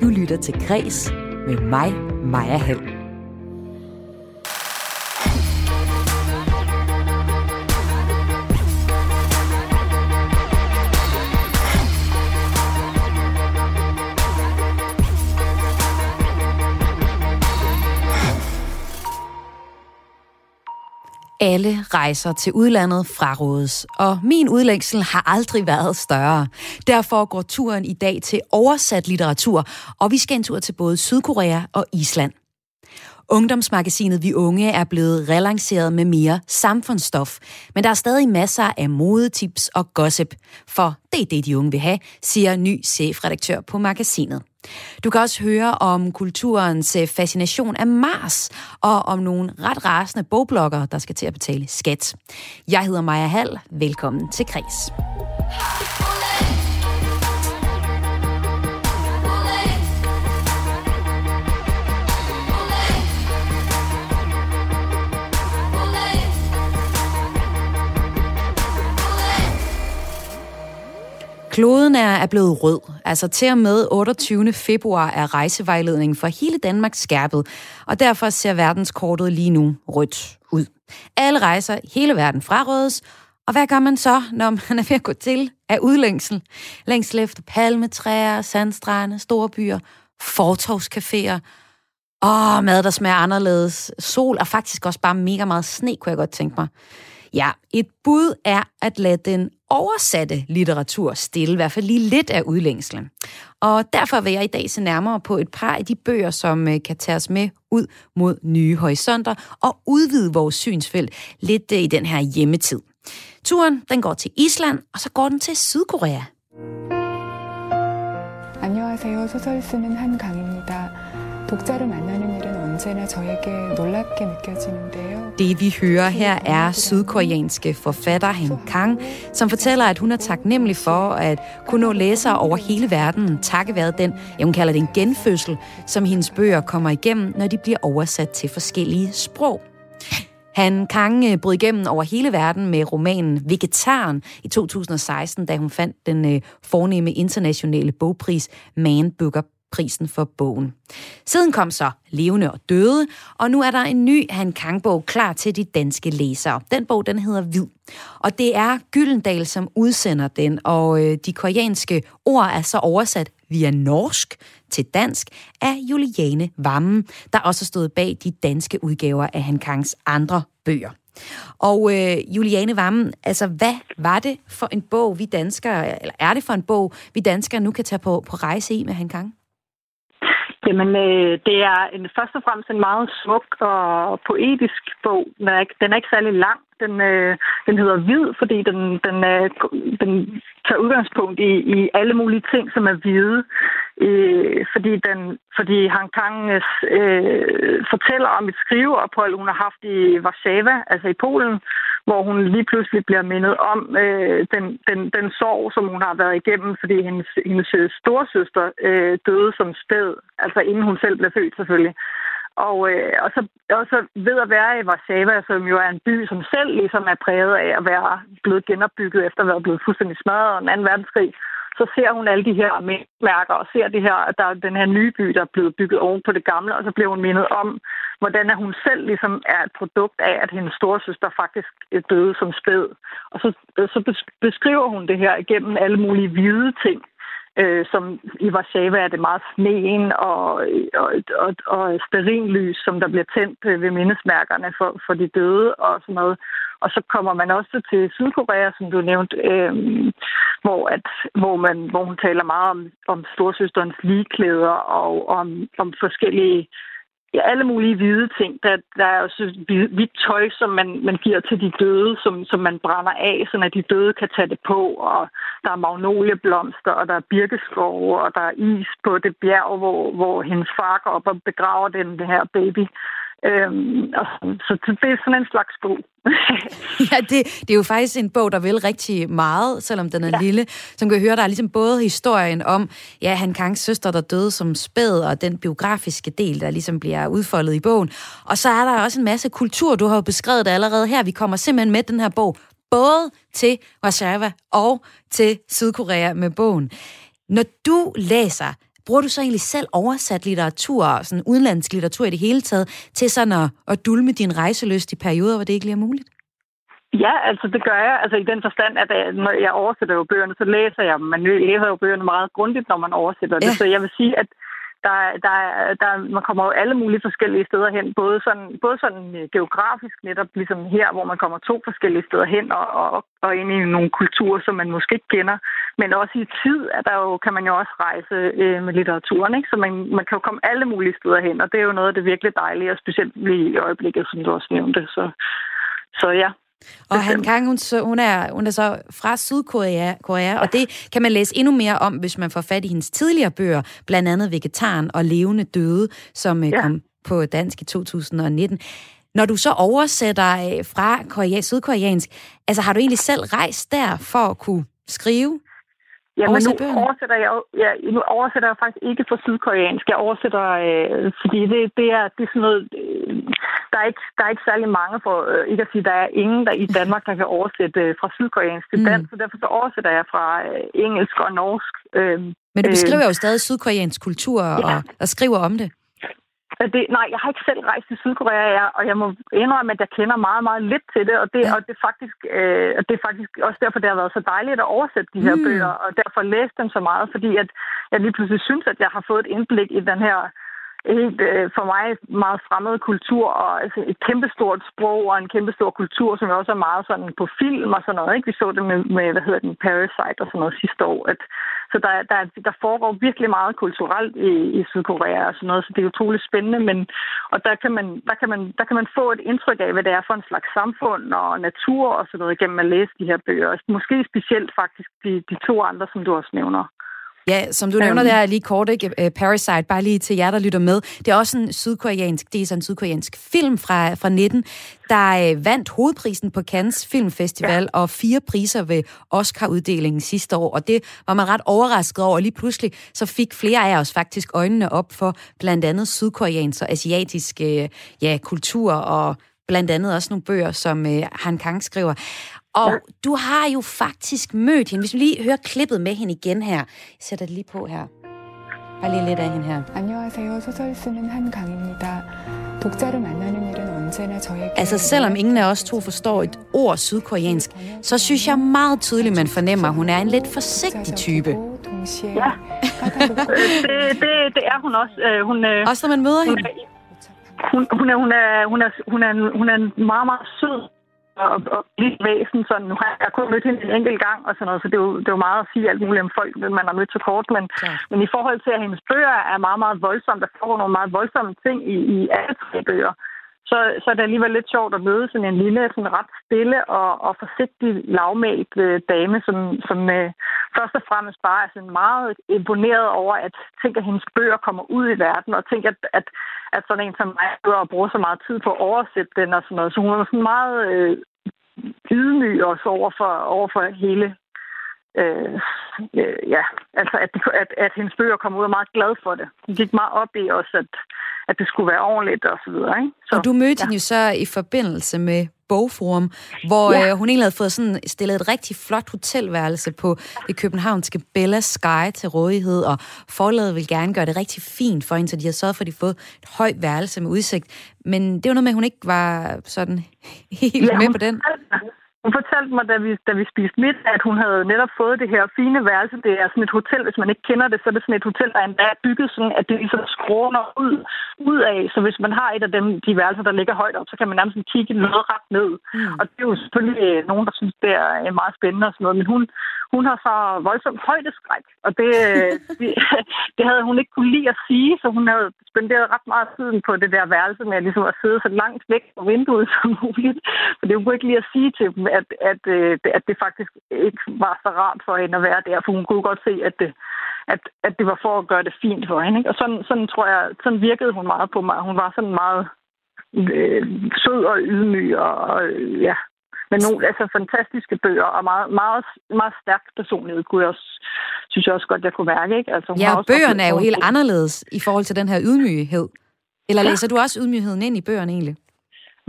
Du lytter til Græs med mig, Maja Hall. Alle rejser til udlandet frarådes, og min udlængsel har aldrig været større. Derfor går turen i dag til oversat litteratur, og vi skal en tur til både Sydkorea og Island. Ungdomsmagasinet Vi Unge er blevet relanceret med mere samfundsstof, men der er stadig masser af modetips og gossip, for det er det, de unge vil have, siger ny chefredaktør på magasinet. Du kan også høre om kulturens øh, fascination af Mars, og om nogle ret rasende bogbloggere, der skal til at betale skat. Jeg hedder Maja Hall. Velkommen til Kres. Kloden er blevet rød. Altså til og med 28. februar er rejsevejledningen for hele Danmark skærpet, og derfor ser verdenskortet lige nu rødt ud. Alle rejser hele verden frarådes, og hvad gør man så, når man er ved at gå til af udlængsel? Længsel efter palmetræer, sandstrande, store byer, fortovscaféer, Åh, mad, der smager anderledes. Sol og faktisk også bare mega meget sne, kunne jeg godt tænke mig. Ja, et bud er at lade den oversatte litteratur stille, i hvert fald lige lidt af udlængslen. Og derfor vil jeg i dag se nærmere på et par af de bøger, som øh, kan tage os med ud mod nye horisonter og udvide vores synsfelt lidt øh, i den her hjemmetid. Turen den går til Island, og så går den til Sydkorea. 안녕하세요. 소설 쓰는 한강입니다. 독자를 만나는 일은 언제나 저에게 놀랍게 느껴지는데요. Det vi hører her er sydkoreanske forfatter Han Kang, som fortæller, at hun er taknemmelig for at kunne nå læsere over hele verden, takket være den, ja, hun kalder det en genfødsel, som hendes bøger kommer igennem, når de bliver oversat til forskellige sprog. Han Kang øh, brød igennem over hele verden med romanen Vegetaren i 2016, da hun fandt den øh, fornemme internationale bogpris Man Booker prisen for bogen. Siden kom så Levende og Døde, og nu er der en ny Han Kang-bog klar til de danske læsere. Den bog, den hedder Hvid. Og det er Gyldendal, som udsender den, og øh, de koreanske ord er så oversat via norsk til dansk af Juliane Vammen, der også stod bag de danske udgaver af Han Kangs andre bøger. Og øh, Juliane Vammen, altså hvad var det for en bog, vi danskere, eller er det for en bog, vi danskere nu kan tage på, på rejse i med Han Kang? Jamen, øh, det er en, først og fremmest en meget smuk og poetisk bog. Den er ikke, den er ikke særlig lang. Den, øh, den hedder Hvid, fordi den, den, øh, den tager udgangspunkt i, i alle mulige ting, som er hvide. Øh, fordi, den, fordi Hang Kang øh, fortæller om et skriveophold, hun har haft i Warszawa, altså i Polen, hvor hun lige pludselig bliver mindet om øh, den, den, den sorg, som hun har været igennem, fordi hendes, hendes øh, storsøster øh, døde som spæd, altså inden hun selv blev født selvfølgelig. Og, øh, og, så, og så ved at være i Warszawa, som jo er en by, som selv ligesom er præget af at være blevet genopbygget efter at være blevet fuldstændig smadret af 2. verdenskrig, så ser hun alle de her mærker og ser det her, at der er den her nye by, der er blevet bygget oven på det gamle, og så bliver hun mindet om, hvordan hun selv ligesom er et produkt af, at hendes storesøster faktisk døde som spæd. Og så, så beskriver hun det her igennem alle mulige hvide ting, øh, som i Warszawa er det meget sneen og, og, og, og sterinlys, som der bliver tændt øh, ved mindesmærkerne for, for de døde og sådan noget. Og så kommer man også til Sydkorea, som du nævnte, øh, hvor, at, hvor, man, hvor hun taler meget om, om storsøsterens ligeklæder og om, om forskellige ja, alle mulige hvide ting. Der, der er også hvidt tøj, som man, man giver til de døde, som, som man brænder af, så at de døde kan tage det på. Og der er magnolieblomster, og der er birkeskove, og der er is på det bjerg, hvor, hvor hendes far går op og begraver den, det her baby. Øhm, og, så det er sådan en slags bog. ja, det, det er jo faktisk en bog, der vil rigtig meget, selvom den er ja. lille. Som kan høre, der er ligesom både historien om, ja, Han Kangs søster, der døde som spæd, og den biografiske del, der ligesom bliver udfoldet i bogen. Og så er der også en masse kultur, du har jo beskrevet det allerede her. Vi kommer simpelthen med den her bog, både til Warszawa og til Sydkorea med bogen. Når du læser bruger du så egentlig selv oversat litteratur, sådan udenlandsk litteratur i det hele taget, til sådan at, at dulme din rejseløst i perioder, hvor det ikke lige er muligt? Ja, altså det gør jeg. Altså i den forstand, at øh, når jeg oversætter jo bøgerne, så læser jeg dem. Man læser jo bøgerne meget grundigt, når man oversætter ja. det. Så jeg vil sige, at der, der, der, man kommer jo alle mulige forskellige steder hen, både sådan, både sådan øh, geografisk netop, ligesom her, hvor man kommer to forskellige steder hen og, og, og ind i nogle kulturer, som man måske ikke kender, men også i tid er der jo, kan man jo også rejse øh, med litteraturen, ikke? så man, man kan jo komme alle mulige steder hen, og det er jo noget af det virkelig dejlige, og specielt lige i øjeblikket, som du også nævnte. Så, så ja, og Han Kang, hun, hun, er, hun er så fra Sydkorea, Korea, og det kan man læse endnu mere om, hvis man får fat i hendes tidligere bøger, blandt andet Vegetaren og Levende Døde, som øh, ja. kom på dansk i 2019. Når du så oversætter øh, fra korea, sydkoreansk, altså har du egentlig selv rejst der for at kunne skrive? Ja, men nu oversætter, jeg, ja, nu oversætter jeg faktisk ikke fra sydkoreansk. Jeg oversætter, øh, fordi det, det, er, det er sådan noget... Der, er ikke, der er ikke særlig mange, for øh, ikke at sige, der er ingen der i Danmark, der kan oversætte øh, fra sydkoreansk til dansk, mm. så derfor så oversætter jeg fra øh, engelsk og norsk. Øh, men du beskriver øh, jo stadig sydkoreansk kultur og, ja. og skriver om det. Det, nej, jeg har ikke selv rejst til Sydkorea, jeg, og jeg må indrømme, at jeg kender meget, meget lidt til det, og det, ja. og det, er, faktisk, øh, det er faktisk også derfor, det har været så dejligt at oversætte de her mm. bøger, og derfor læse dem så meget, fordi at jeg lige pludselig synes, at jeg har fået et indblik i den her helt øh, for mig meget fremmed kultur, og altså, et kæmpestort sprog og en kæmpestor kultur, som også er meget sådan på film og sådan noget. Ikke? Vi så det med, med hvad hedder den, Parasite og sådan noget sidste år. At, så der, der, der foregår virkelig meget kulturelt i, i Sydkorea og sådan noget, så det er utroligt spændende. Men, og der kan, man, der, kan man, der kan man få et indtryk af, hvad det er for en slags samfund og natur og sådan noget, gennem at læse de her bøger. Måske specielt faktisk de, de to andre, som du også nævner. Ja, som du nævner der lige kort, ikke? Øh, Parasite, bare lige til jer, der lytter med. Det er også en sydkoreansk, det er sådan en sydkoreansk film fra, fra 19, der øh, vandt hovedprisen på Cannes Filmfestival ja. og fire priser ved Oscar-uddelingen sidste år. Og det var man ret overrasket over. Lige pludselig så fik flere af os faktisk øjnene op for blandt andet sydkoreansk og asiatisk øh, ja, kultur og blandt andet også nogle bøger, som øh, Han Kang skriver. Og ja. du har jo faktisk mødt hende. Hvis vi lige hører klippet med hende igen her. Jeg sætter det lige på her. Bare lige lidt af hende her. 안녕하세요. 소설 쓰는 한강입니다. 독자를 만나는 일은 언제나 저에게 Altså selvom ingen af os to forstår et ord sydkoreansk, så synes jeg meget tydeligt, man fornemmer, at hun er en lidt forsigtig type. Ja, det, det, det er hun også. Øh, hun, øh, også når man møder hende? Hun, hun, er, hun, er, hun, er, hun, er, hun er en meget, meget sød og, og lidt væsen. Sådan, nu har jeg kun mødt hende en enkelt gang, og sådan noget, så det er, jo, det er jo meget at sige alt muligt om folk, man har mødt så kort. Men, ja. men i forhold til, at hendes bøger er meget, meget voldsomme, der foregår nogle meget voldsomme ting i, i alle tre bøger, så, så er det alligevel lidt sjovt at møde sådan en lille, sådan ret stille og, og forsigtig lavmælt øh, dame, som, som øh, først og fremmest bare er sådan meget imponeret over, at tænk, at hendes bøger kommer ud i verden, og tænk, at, at, at sådan en som mig og bruger så meget tid på at oversætte den og sådan noget. Så hun er sådan meget øh, ydmyg også over for, over for hele øh, øh, ja, altså at, at, at hendes bøger kom ud og meget glad for det. Hun gik meget op i også, at, at det skulle være ordentligt og så videre. Ikke? Så, og du mødte ja. hende jo så i forbindelse med Bogforum, hvor ja. øh, hun egentlig havde fået sådan stillet et rigtig flot hotelværelse på det københavnske Bella Sky til rådighed, og forlaget vil gerne gøre det rigtig fint for hende, så de har sørget for, at de fået et højt værelse med udsigt. Men det var noget med, at hun ikke var sådan helt ja, med på den. Hun fortalte mig, da vi, da vi spiste midt, at hun havde netop fået det her fine værelse. Det er sådan et hotel, hvis man ikke kender det, så er det sådan et hotel, der endda er bygget sådan, at det ligesom skråner ud, ud af. Så hvis man har et af dem, de værelser, der ligger højt op, så kan man nærmest kigge noget ret ned. Mm. Og det er jo selvfølgelig nogen, der synes, det er meget spændende og sådan noget. Men hun, hun har så voldsomt højdeskræk, og det, det, det havde hun ikke kunne lide at sige, så hun havde spenderet ret meget tid på det der værelse med ligesom at sidde så langt væk fra vinduet som muligt. For det kunne ikke lige at sige til dem, at, at, øh, at det faktisk ikke var så rart for hende at være der, for hun kunne godt se, at det, at, at det var for at gøre det fint for hende. Ikke? Og sådan, sådan tror jeg, sådan virkede hun meget på mig. Hun var sådan meget øh, sød og ydmyg og, og ja, men nogle altså, fantastiske bøger og meget, meget, meget stærk personlighed, kunne jeg også, synes jeg også godt, jeg kunne mærke. Ikke? Altså, hun ja, og bøgerne er jo helt anderledes i forhold til den her ydmyghed. Eller læser ja. du også ydmygheden ind i bøgerne egentlig?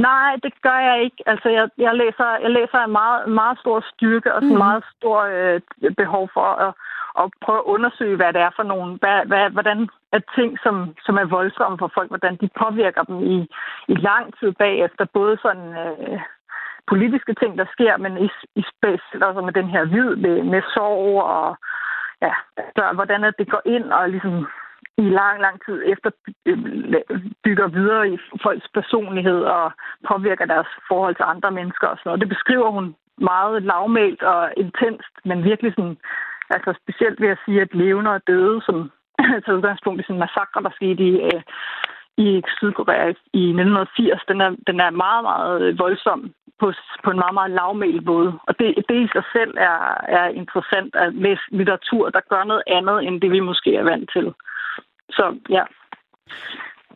Nej, det gør jeg ikke. Altså, jeg, jeg, læser, jeg læser en meget, meget stor styrke og sådan mm. meget stor øh, behov for at, og prøve at undersøge, hvad det er for nogle, hvad, hvad, hvordan er ting, som, som er voldsomme for folk, hvordan de påvirker dem i, i lang tid bagefter, både sådan øh, politiske ting, der sker, men i, i specielt også med den her vid med, med sorg og ja, altså, hvordan det går ind og ligesom i lang, lang tid efter øh, bygger videre i folks personlighed og påvirker deres forhold til andre mennesker og sådan noget. Det beskriver hun meget lavmælt og intenst, men virkelig sådan, altså specielt ved at sige, at levende og døde, som tager udgangspunkt i sådan en massakre, der skete i, øh, i Sydkorea i 1980, den er, den er meget, meget øh, voldsom på, på en meget, meget lavmælt måde. Og det, det i sig selv er, er interessant at læse litteratur, der gør noget andet, end det vi måske er vant til. Så ja.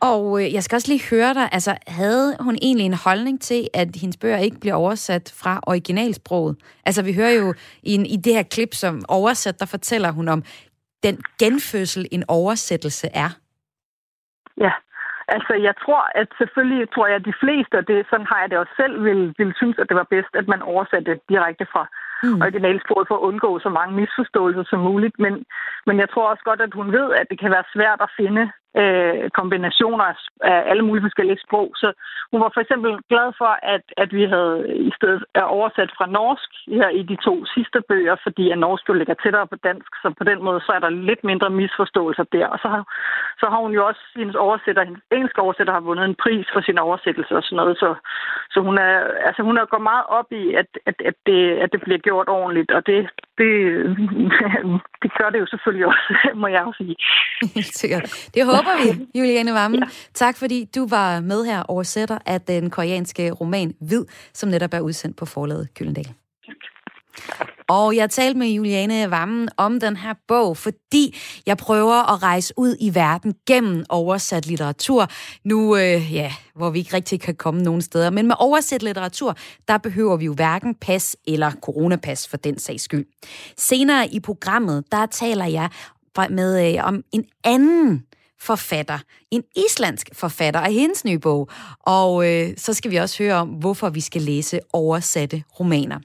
Og øh, jeg skal også lige høre dig, altså havde hun egentlig en holdning til, at hendes bøger ikke bliver oversat fra originalsproget? Altså vi hører jo i, en, i det her klip, som oversat, der fortæller hun om den genfødsel, en oversættelse er. Ja, altså jeg tror, at selvfølgelig tror jeg, at de fleste, og det, sådan har jeg det også selv, vil, vil synes, at det var bedst, at man oversatte direkte fra mm. originalsproget for at undgå så mange misforståelser som muligt. Men, men jeg tror også godt, at hun ved, at det kan være svært at finde øh, kombinationer af alle mulige forskellige sprog. Så hun var for eksempel glad for, at, at vi havde i stedet er oversat fra norsk her i de to sidste bøger, fordi at norsk jo ligger tættere på dansk, så på den måde så er der lidt mindre misforståelser der. Og så har, så har hun jo også, hendes oversætter, hendes engelske oversætter har vundet en pris for sin oversættelse og sådan noget. Så, så hun er, altså hun er gået meget op i, at, at, at, det, at det bliver gjort ordentligt, og det, det, det gør det jo selvfølgelig også, må jeg også sige. Helt sikkert. Det håber vi, Juliane Vammen. Ja. Tak fordi du var med her oversætter af den koreanske roman Hvid, som netop er udsendt på forlaget Gyldendal. Og jeg talte med Juliane Vammen om den her bog, fordi jeg prøver at rejse ud i verden gennem oversat litteratur. Nu, øh, ja, hvor vi ikke rigtig kan komme nogen steder. Men med oversat litteratur, der behøver vi jo hverken pas eller coronapas for den sags skyld. Senere i programmet, der taler jeg med øh, om en anden forfatter, en islandsk forfatter af hendes nye bog. Og øh, så skal vi også høre om, hvorfor vi skal læse oversatte romaner.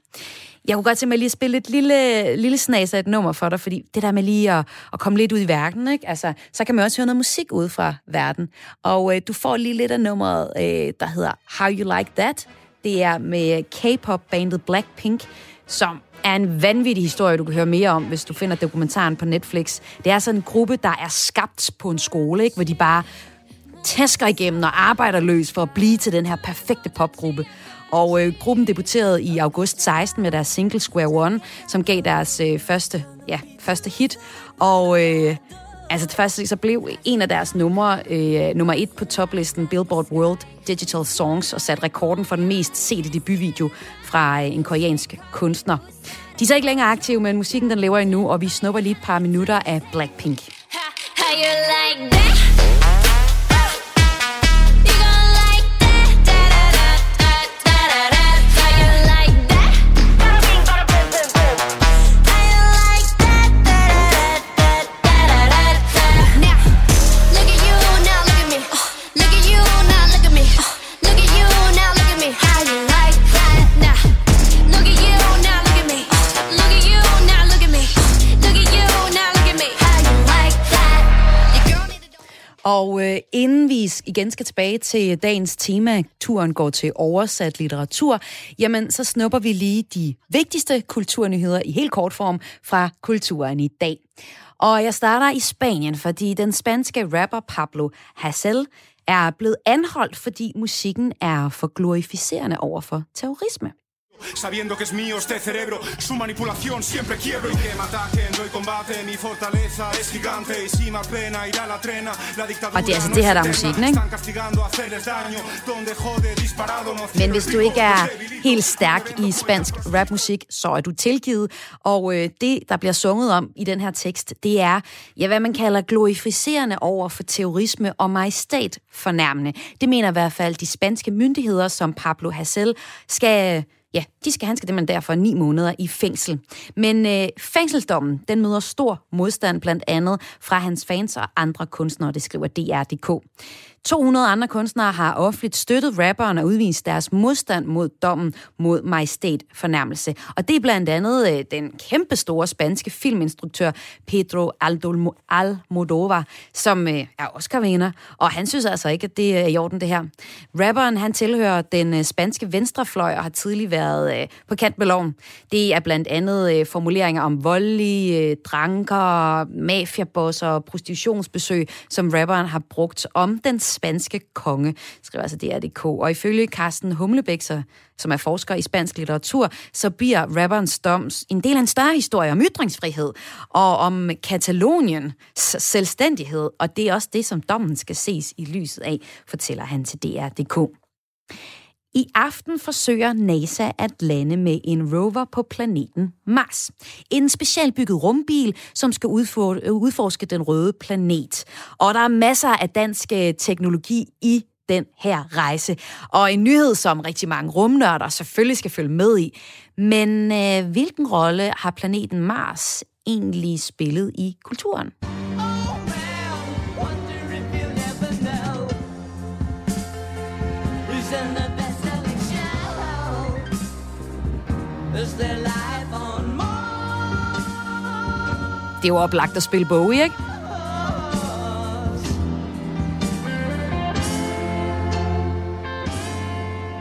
Jeg kunne godt tænke mig lige at spille et lille, lille snas af et nummer for dig, fordi det der med lige at, at komme lidt ud i verden, ikke? Altså, så kan man også høre noget musik ud fra verden. Og øh, du får lige lidt af nummeret, øh, der hedder How You Like That. Det er med K-pop-bandet Blackpink, som er en vanvittig historie, du kan høre mere om, hvis du finder dokumentaren på Netflix. Det er sådan en gruppe, der er skabt på en skole, ikke? hvor de bare tæsker igennem og arbejder løs for at blive til den her perfekte popgruppe. Og øh, gruppen debuterede i august 16 med deres single Square One, som gav deres øh, første, ja, første hit. Og øh, altså det første, så blev en af deres numre øh, nummer et på toplisten Billboard World Digital Songs og satte rekorden for den mest sete debutvideo fra øh, en koreansk kunstner. De er så ikke længere aktive, men musikken den lever endnu, og vi snupper lige et par minutter af Blackpink. How you like that? Og øh, inden vi igen skal tilbage til dagens tema, turen går til oversat litteratur, jamen så snupper vi lige de vigtigste kulturnyheder i helt kort form fra kulturen i dag. Og jeg starter i Spanien, fordi den spanske rapper Pablo Hassel er blevet anholdt, fordi musikken er for glorificerende over for terrorisme. Sabiendo que es mío este cerebro, su manipulación siempre quiebro. Y que me ataquen, doy combate, mi fortaleza es gigante. Y si me apena, irá la trena. La dictadura Og det er altså det her, der er musikken, ikke? Men hvis du ikke er helt stærk i spansk rapmusik, så er du tilgivet. Og øh, det, der bliver sunget om i den her tekst, det er, ja, hvad man kalder glorificerende over for terrorisme og majestæt fornærmende. Det mener i hvert fald de spanske myndigheder, som Pablo Hassel skal Ja, de skal, han skal man derfor ni måneder i fængsel. Men øh, fængselsdommen, den møder stor modstand blandt andet fra hans fans og andre kunstnere, det skriver DR.dk. 200 andre kunstnere har offentligt støttet rapperen og udvist deres modstand mod dommen mod majestæt fornærmelse. Og det er blandt andet øh, den kæmpe store spanske filminstruktør Pedro Almodovar, som øh, er Oscar-vinder, og han synes altså ikke, at det er i orden det her. Rapperen han tilhører den øh, spanske venstrefløj og har tidlig været øh, på kant med loven. Det er blandt andet øh, formuleringer om voldelige øh, dranker, mafiabosser og prostitutionsbesøg, som rapperen har brugt om den spanske konge, skriver altså DRDK. Og ifølge Carsten Humlebæk, som er forsker i spansk litteratur, så bliver rapperens dom en del af en større historie om ytringsfrihed og om Kataloniens selvstændighed, og det er også det, som dommen skal ses i lyset af, fortæller han til DR.dk. I aften forsøger NASA at lande med en rover på planeten Mars. En specialbygget rumbil, som skal udforske den røde planet. Og der er masser af dansk øh, teknologi i den her rejse. Og en nyhed, som rigtig mange rumnørder selvfølgelig skal følge med i. Men øh, hvilken rolle har planeten Mars egentlig spillet i kulturen? Det er jo oplagt at spille Bowie, ikke?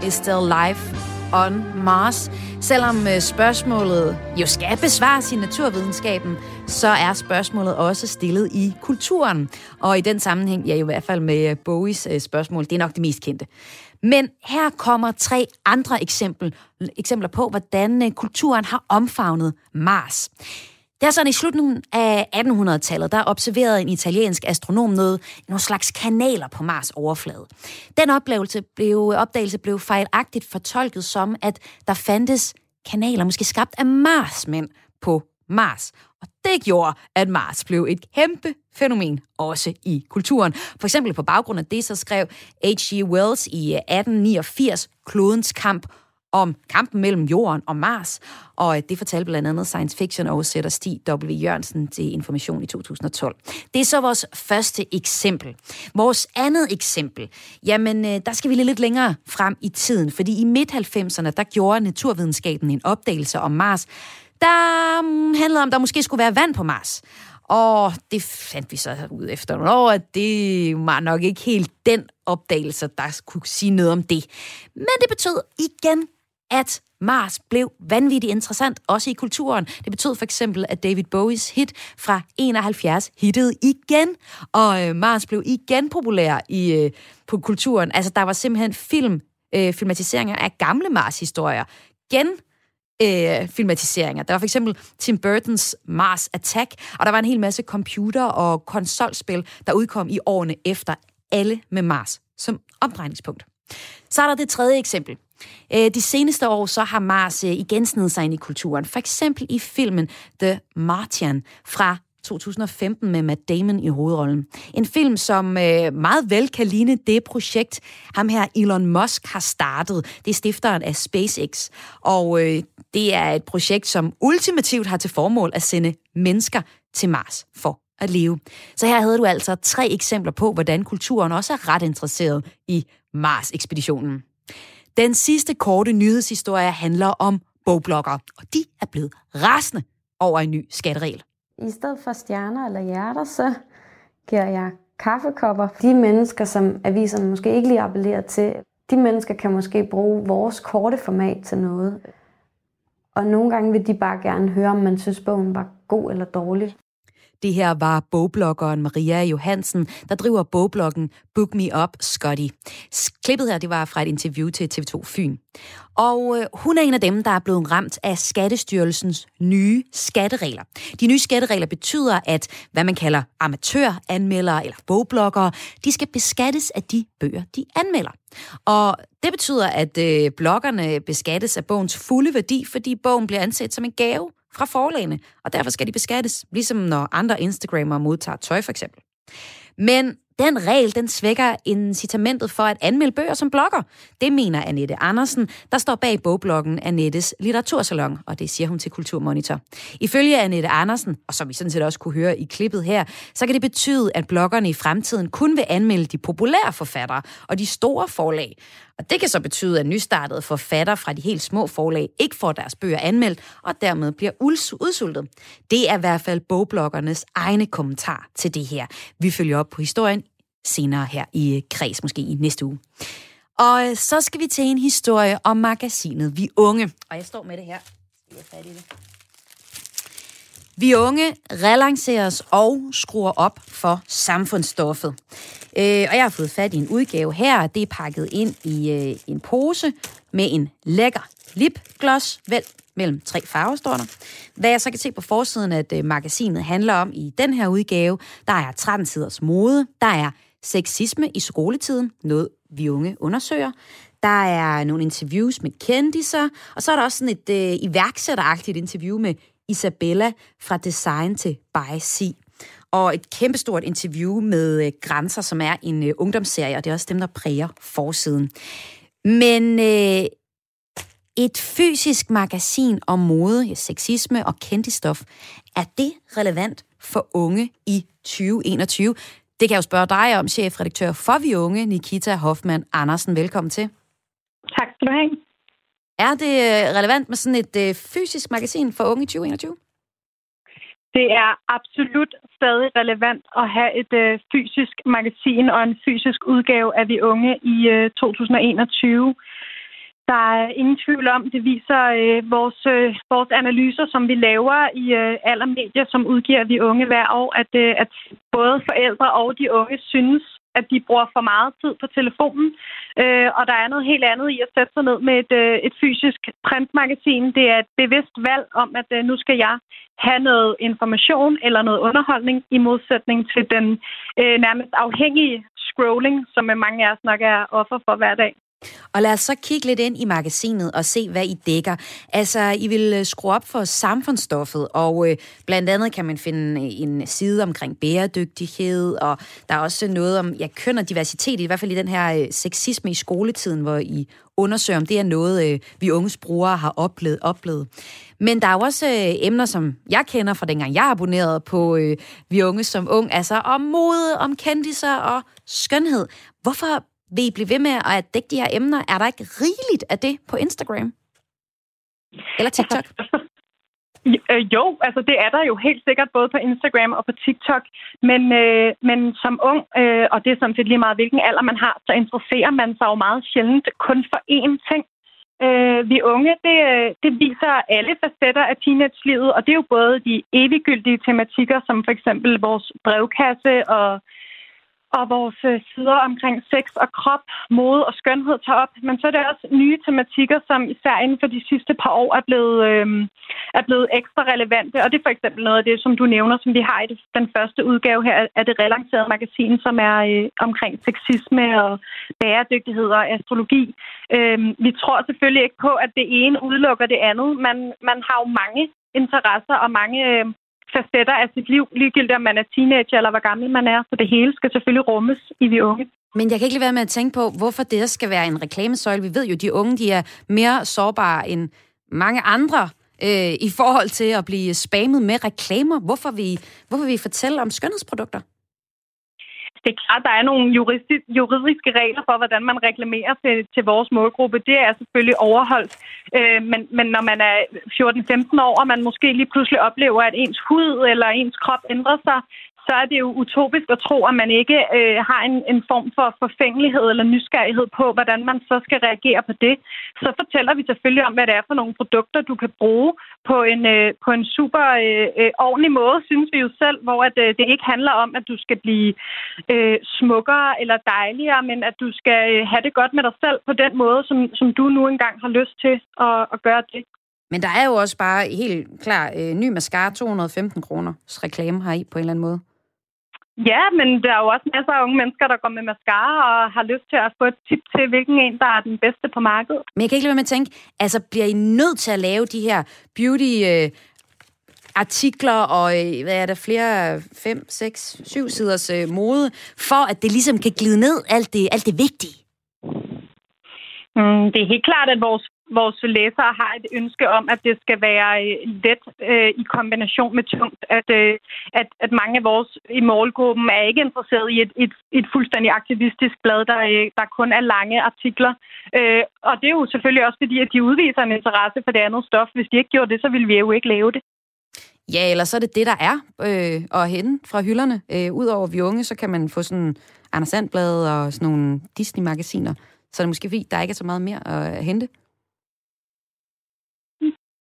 Is Still Life on Mars. Selvom øh, spørgsmålet jo skal besvares i naturvidenskaben, så er spørgsmålet også stillet i kulturen. Og i den sammenhæng, ja i hvert fald med Bowies øh, spørgsmål, det er nok det mest kendte. Men her kommer tre andre eksempel, eksempler på, hvordan øh, kulturen har omfavnet Mars. Det er sådan, i slutningen af 1800-tallet, der observerede en italiensk astronom noget, nogle slags kanaler på Mars overflade. Den oplevelse blev, opdagelse blev fejlagtigt fortolket som, at der fandtes kanaler, måske skabt af Marsmænd på Mars. Og det gjorde, at Mars blev et kæmpe fænomen, også i kulturen. For eksempel på baggrund af det, så skrev H.G. Wells i øh, 1889 Klodens kamp om kampen mellem Jorden og Mars, og øh, det fortalte blandt andet science fiction oversætter Stig W. Jørgensen til Information i 2012. Det er så vores første eksempel. Vores andet eksempel, jamen øh, der skal vi lidt længere frem i tiden, fordi i midt-90'erne, der gjorde naturvidenskaben en opdagelse om Mars, der mm, handlede om, at der måske skulle være vand på Mars. Og det fandt vi så ud efter nogle år, at det var nok ikke helt den opdagelse, der kunne sige noget om det. Men det betød igen at Mars blev vanvittigt interessant, også i kulturen. Det betød for eksempel, at David Bowies hit fra 71 hittede igen, og øh, Mars blev igen populær i, øh, på kulturen. Altså, der var simpelthen film, øh, filmatiseringer af gamle Mars-historier. Gen øh, filmatiseringer. Der var for eksempel Tim Burtons Mars Attack, og der var en hel masse computer- og konsolspil, der udkom i årene efter, alle med Mars som omdrejningspunkt. Så er der det tredje eksempel. Øh, de seneste år så har Mars øh, igen snedet sig ind i kulturen. For eksempel i filmen The Martian fra 2015 med Matt Damon i hovedrollen. En film, som øh, meget vel kan ligne det projekt, ham her Elon Musk har startet. Det er stifteren af SpaceX. Og øh, det er et projekt, som ultimativt har til formål at sende mennesker til Mars for at leve. Så her havde du altså tre eksempler på, hvordan kulturen også er ret interesseret i Mars-ekspeditionen. Den sidste korte nyhedshistorie handler om bogblokker, og de er blevet rasende over en ny skatteregel. I stedet for stjerner eller hjerter, så giver jeg kaffekopper. De mennesker, som aviserne måske ikke lige appellerer til, de mennesker kan måske bruge vores korte format til noget. Og nogle gange vil de bare gerne høre, om man synes, bogen var god eller dårlig. Det her var bogbloggeren Maria Johansen, der driver bogbloggen Book Me Up Scotty. Klippet her, det var fra et interview til TV2 Fyn. Og øh, hun er en af dem, der er blevet ramt af Skattestyrelsens nye skatteregler. De nye skatteregler betyder, at hvad man kalder amatøranmeldere eller bogbloggere, de skal beskattes af de bøger, de anmelder. Og det betyder, at øh, bloggerne beskattes af bogens fulde værdi, fordi bogen bliver anset som en gave fra forlagene, og derfor skal de beskattes, ligesom når andre Instagrammer modtager tøj for eksempel. Men den regel, den svækker incitamentet for at anmelde bøger som blogger. Det mener Annette Andersen, der står bag bogbloggen Annettes Litteratursalon, og det siger hun til Kulturmonitor. Ifølge Annette Andersen, og som vi sådan set også kunne høre i klippet her, så kan det betyde, at bloggerne i fremtiden kun vil anmelde de populære forfattere og de store forlag. Og det kan så betyde, at nystartede forfatter fra de helt små forlag ikke får deres bøger anmeldt, og dermed bliver udsultet. Det er i hvert fald bogbloggernes egne kommentar til det her. Vi følger op på historien senere her i øh, Kreds, måske i næste uge. Og øh, så skal vi til en historie om magasinet Vi Unge. Og jeg står med det her. Jeg er fat i det. Vi unge relanceres og skruer op for samfundsstoffet. Øh, og jeg har fået fat i en udgave her. Det er pakket ind i øh, en pose med en lækker lipgloss. Vel, mellem tre farver, står der. Hvad jeg så kan se på forsiden, at øh, magasinet handler om i den her udgave, der er 13 siders mode, der er sexisme i skoletiden, noget vi unge undersøger. Der er nogle interviews med kendiser, og så er der også sådan et øh, iværksætteragtigt interview med Isabella fra Design til By Sea. Og et kæmpestort interview med øh, Grænser, som er en øh, ungdomsserie, og det er også dem, der præger forsiden. Men øh, et fysisk magasin om mode, sexisme og kendistof, er det relevant for unge i 2021? Det kan jeg jo spørge dig om, chefredaktør for Vi Unge, Nikita Hoffmann Andersen. Velkommen til. Tak skal du have. Er det øh, relevant med sådan et øh, fysisk magasin for unge i 2021? Det er absolut stadig relevant at have et øh, fysisk magasin og en fysisk udgave af Vi Unge i øh, 2021. Der er ingen tvivl om, det viser øh, vores, øh, vores analyser, som vi laver i øh, alle medier, som udgiver Vi Unge hver år, at, øh, at både forældre og de unge synes, at de bruger for meget tid på telefonen. Øh, og der er noget helt andet i at sætte sig ned med et, øh, et fysisk printmagasin. Det er et bevidst valg om, at øh, nu skal jeg have noget information eller noget underholdning i modsætning til den øh, nærmest afhængige scrolling, som mange af os nok er offer for hver dag. Og lad os så kigge lidt ind i magasinet og se, hvad I dækker. Altså, I vil øh, skrue op for samfundsstoffet, og øh, blandt andet kan man finde øh, en side omkring bæredygtighed, og der er også noget om ja, køn og diversitet, i hvert fald i den her øh, sexisme i skoletiden, hvor I undersøger, om det er noget, øh, vi unges brugere har oplevet. oplevet. Men der er jo også øh, emner, som jeg kender fra dengang jeg abonnerede på øh, Vi Unge som ung, altså om mode, om kendiser og skønhed. Hvorfor vil I blive ved med at dække de her emner? Er der ikke rigeligt af det på Instagram? Eller TikTok? Øh, jo, altså det er der jo helt sikkert både på Instagram og på TikTok, men, øh, men som ung, øh, og det er sådan set lige meget hvilken alder man har, så interesserer man sig jo meget sjældent kun for én ting. Øh, vi unge, det, øh, det viser alle facetter af teenage-livet, og det er jo både de eviggyldige tematikker, som for eksempel vores brevkasse og og vores øh, sider omkring sex og krop, mode og skønhed tager op. Men så er det også nye tematikker, som især inden for de sidste par år er blevet, øh, er blevet ekstra relevante. Og det er for eksempel noget af det, som du nævner, som vi har i den første udgave her af det relancerede magasin, som er øh, omkring sexisme og bæredygtighed og astrologi. Øh, vi tror selvfølgelig ikke på, at det ene udelukker det andet. Man, man har jo mange interesser og mange øh, facetter af sit liv, ligegyldigt om man er teenager eller hvor gammel man er. Så det hele skal selvfølgelig rummes i de unge. Men jeg kan ikke lade være med at tænke på, hvorfor det skal være en reklamesøjle. Vi ved jo, at de unge de er mere sårbare end mange andre øh, i forhold til at blive spammet med reklamer. Hvorfor vi, hvorfor vi fortælle om skønhedsprodukter? Det er klart, der er nogle juridiske regler for, hvordan man reklamerer til, til vores målgruppe. Det er selvfølgelig overholdt. Øh, men, men når man er 14-15 år, og man måske lige pludselig oplever, at ens hud eller ens krop ændrer sig, så er det jo utopisk at tro, at man ikke øh, har en, en form for forfængelighed eller nysgerrighed på, hvordan man så skal reagere på det. Så fortæller vi selvfølgelig om, hvad det er for nogle produkter, du kan bruge på en, øh, på en super øh, øh, ordentlig måde, synes vi jo selv, hvor at, øh, det ikke handler om, at du skal blive øh, smukkere eller dejligere, men at du skal øh, have det godt med dig selv på den måde, som, som du nu engang har lyst til at, at gøre det. Men der er jo også bare helt klar øh, ny mascara, 215 kroners reklame her i på en eller anden måde. Ja, men der er jo også masser af unge mennesker, der går med mascara og har lyst til at få et tip til, hvilken en, der er den bedste på markedet. Men jeg kan ikke lade være med at tænke, altså bliver I nødt til at lave de her beauty... Øh, artikler og øh, hvad er der flere, fem, seks, syv siders øh, mode, for at det ligesom kan glide ned alt det, alt det vigtige? Mm, det er helt klart, at vores vores læsere har et ønske om, at det skal være øh, let øh, i kombination med tungt. At, øh, at, at mange af vores i målgruppen er ikke interesseret i et, et, et fuldstændig aktivistisk blad, der, øh, der kun er lange artikler. Øh, og det er jo selvfølgelig også fordi, at de udviser en interesse for det andet stof. Hvis de ikke gjorde det, så ville vi jo ikke lave det. Ja, eller så er det det, der er øh, at hente fra hylderne. Øh, Udover vi unge, så kan man få sådan Anders Sandblad og sådan nogle Disney-magasiner. Så er det måske fordi, der ikke er så meget mere at hente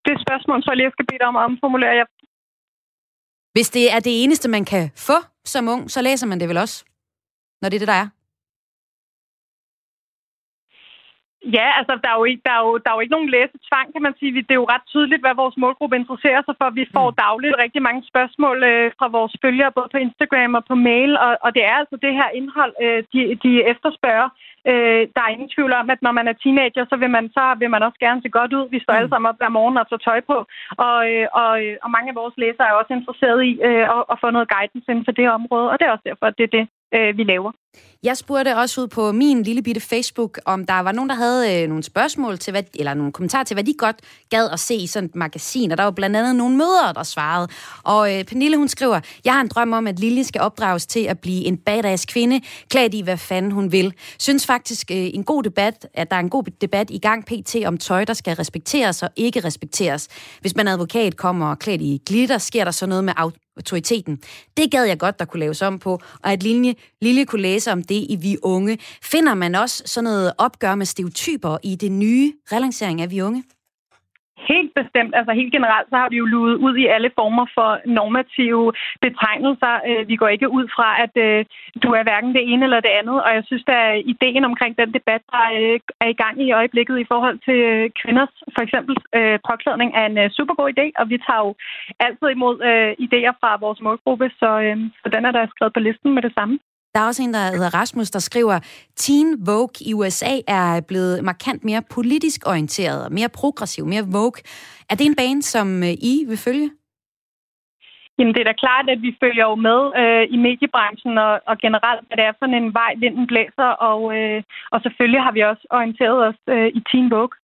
det spørgsmål, så jeg lige skal bede dig om at omformulere. Jeg... Hvis det er det eneste, man kan få som ung, så læser man det vel også, når det er det, der er? Ja, altså der er, jo ikke, der, er jo, der er jo ikke nogen læsetvang, kan man sige. Det er jo ret tydeligt, hvad vores målgruppe interesserer sig for. Vi får mm. dagligt rigtig mange spørgsmål øh, fra vores følgere, både på Instagram og på mail, og, og det er altså det her indhold, øh, de, de efterspørger. Øh, der er ingen tvivl om, at når man er teenager, så vil man, så vil man også gerne se godt ud. Vi står mm. alle sammen op hver morgen og tager tøj på, og, øh, og, øh, og mange af vores læsere er også interesserede i øh, at, at få noget guidance inden for det område, og det er også derfor, at det er det, øh, vi laver. Jeg spurgte også ud på min lille bitte Facebook, om der var nogen, der havde øh, nogle spørgsmål til, hvad, eller nogle kommentarer til, hvad de godt gad at se i sådan et magasin. Og der var blandt andet nogle mødre, der svarede. Og øh, Pernille, hun skriver, jeg har en drøm om, at Lille skal opdrages til at blive en badass kvinde, klædt i, hvad fanden hun vil. Synes faktisk øh, en god debat, at der er en god debat i gang pt. om tøj, der skal respekteres og ikke respekteres. Hvis man advokat kommer og klædt i glitter, sker der så noget med autoriteten. Det gad jeg godt, der kunne laves om på, og at Lille, Lille kunne læse om det i Vi Unge. Finder man også sådan noget opgør med stereotyper i det nye relancering af Vi Unge? Helt bestemt. Altså helt generelt, så har vi jo luet ud i alle former for normative betegnelser. Øh, vi går ikke ud fra, at øh, du er hverken det ene eller det andet. Og jeg synes, at ideen omkring den debat, der øh, er i gang i øjeblikket i forhold til kvinders for eksempel påklædning, er en super god idé. Og vi tager jo altid imod idéer fra vores målgruppe, så, så den er der skrevet på listen med det samme. Der er også en, der hedder Rasmus, der skriver, Teen Vogue i USA er blevet markant mere politisk orienteret, mere progressiv, mere Vogue. Er det en bane, som øh, I vil følge? Jamen, det er da klart, at vi følger jo med øh, i mediebranchen og, og generelt, hvad det er for en vej, vinden blæser, og, øh, og selvfølgelig har vi også orienteret os øh, i Teen Vogue.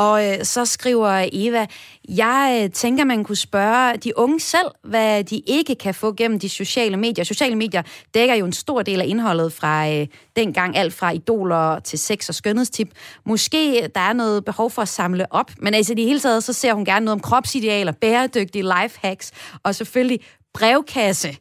Og øh, så skriver Eva, jeg øh, tænker, man kunne spørge de unge selv, hvad de ikke kan få gennem de sociale medier. Sociale medier dækker jo en stor del af indholdet fra øh, dengang, alt fra idoler til sex og skønhedstip. Måske øh, der er noget behov for at samle op, men altså i det hele taget, så ser hun gerne noget om kropsidealer, bæredygtige lifehacks og selvfølgelig brevkasse.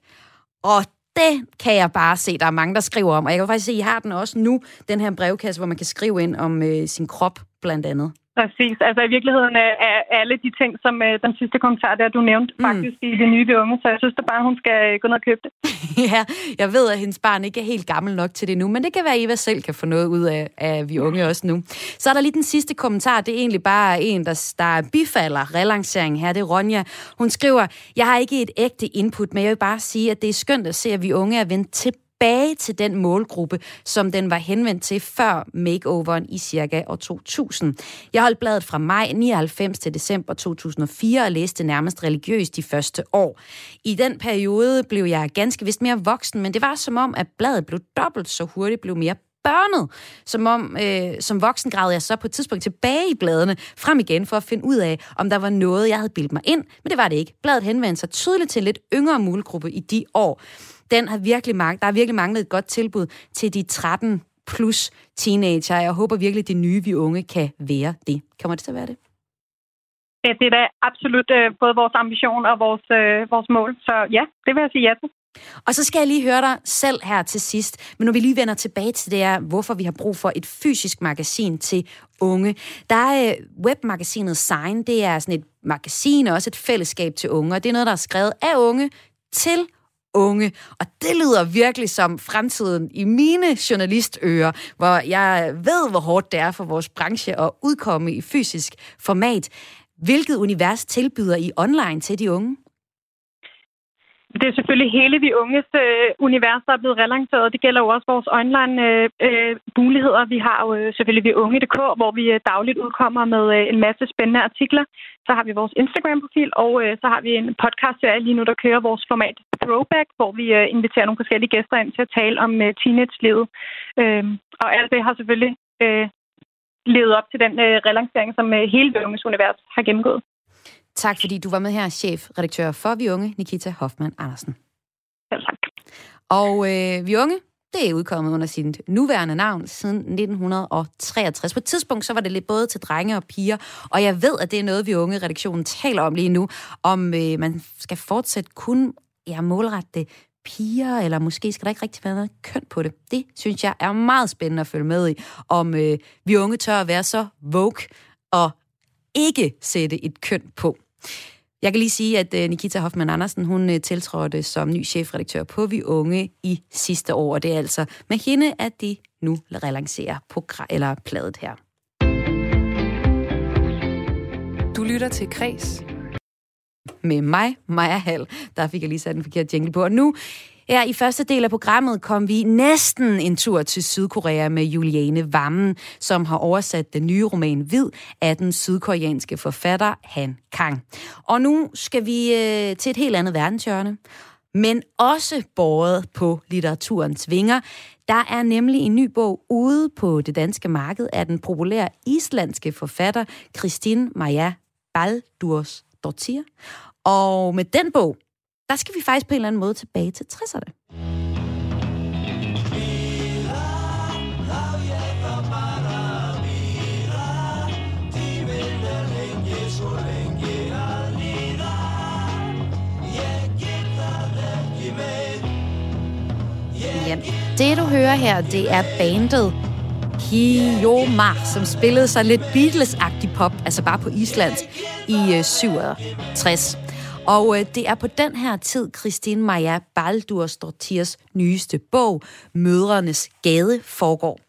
Og det kan jeg bare se, der er mange, der skriver om. Og jeg kan faktisk se, at I har den også nu, den her brevkasse, hvor man kan skrive ind om øh, sin krop, blandt andet. Præcis. Altså i virkeligheden er, er alle de ting, som uh, den sidste kommentar der, du nævnte, mm. faktisk i det nye unge. Så jeg synes da bare, hun skal øh, gå ned og købe det. ja, jeg ved, at hendes barn ikke er helt gammel nok til det nu, men det kan være, at Eva selv kan få noget ud af, af vi unge også nu. Så er der lige den sidste kommentar. Det er egentlig bare en, der, der bifalder relanceringen her. Det er Ronja. Hun skriver, jeg har ikke et ægte input, men jeg vil bare sige, at det er skønt at se, at vi unge er vendt tilbage tilbage til den målgruppe, som den var henvendt til før makeoveren i cirka år 2000. Jeg holdt bladet fra maj 99 til december 2004 og læste nærmest religiøst de første år. I den periode blev jeg ganske vist mere voksen, men det var som om, at bladet blev dobbelt så hurtigt, blev mere børnet. Som om, øh, som voksen gravede jeg så på et tidspunkt tilbage i bladene, frem igen for at finde ud af, om der var noget, jeg havde bildt mig ind, men det var det ikke. Bladet henvendte sig tydeligt til en lidt yngre målgruppe i de år den har virkelig manglet, der har virkelig manglet et godt tilbud til de 13 plus teenager. Jeg håber virkelig, at det nye vi unge kan være det. Kommer det til at være det? Ja, det er da absolut øh, både vores ambition og vores, øh, vores mål. Så ja, det vil jeg sige ja til. Og så skal jeg lige høre dig selv her til sidst. Men når vi lige vender tilbage til det her, hvorfor vi har brug for et fysisk magasin til unge. Der er øh, webmagasinet Sign. Det er sådan et magasin og også et fællesskab til unge. Og det er noget, der er skrevet af unge til unge. Og det lyder virkelig som fremtiden i mine journalistører, hvor jeg ved, hvor hårdt det er for vores branche at udkomme i fysisk format. Hvilket univers tilbyder I online til de unge? Det er selvfølgelig hele vi unges øh, univers, der er blevet relanceret. Det gælder jo også vores online-muligheder. Øh, øh, muligheder. Vi har jo øh, selvfølgelig vi unge.dk, hvor vi øh, dagligt udkommer med øh, en masse spændende artikler. Så har vi vores Instagram-profil, og øh, så har vi en podcast-serie lige nu, der kører vores format Throwback, hvor vi øh, inviterer nogle forskellige gæster ind til at tale om øh, teenage-livet. Øh, og alt det har selvfølgelig øh, levet op til den øh, relancering, som øh, hele det unges univers har gennemgået. Tak fordi du var med her, chefredaktør for Vi Unge, Nikita Hoffmann Andersen. Selv tak. Og øh, Vi Unge, det er udkommet under sit nuværende navn siden 1963. På et tidspunkt så var det lidt både til drenge og piger, og jeg ved, at det er noget, vi unge redaktionen taler om lige nu, om øh, man skal fortsætte kun ja, målrette det piger, eller måske skal der ikke rigtig være noget køn på det. Det synes jeg er meget spændende at følge med i, om øh, vi unge tør at være så woke og ikke sætte et køn på. Jeg kan lige sige, at øh, Nikita Hoffmann Andersen, hun øh, tiltrådte som ny chefredaktør på Vi Unge i sidste år, og det er altså med hende, at de nu relancerer på eller pladet her. Du lytter til Kres med mig, Maja Hall. Der fik jeg lige sat en forkert jingle på. Og nu Ja, i første del af programmet kom vi næsten en tur til Sydkorea med Juliane Vammen, som har oversat den nye roman Hvid af den sydkoreanske forfatter Han Kang. Og nu skal vi øh, til et helt andet verdenshjørne, men også båret på litteraturens vinger. Der er nemlig en ny bog ude på det danske marked af den populære islandske forfatter Kristin Maja Baldurs Dortir. Og med den bog, der skal vi faktisk på en eller anden måde tilbage til 60'erne. Ja, det du hører her, det er bandet Hiomar, som spillede sig lidt Beatles-agtig pop, altså bare på Island, i øh, 67. Og øh, det er på den her tid, Christine Maja Baldurs nyeste bog, Mødrenes Gade, foregår.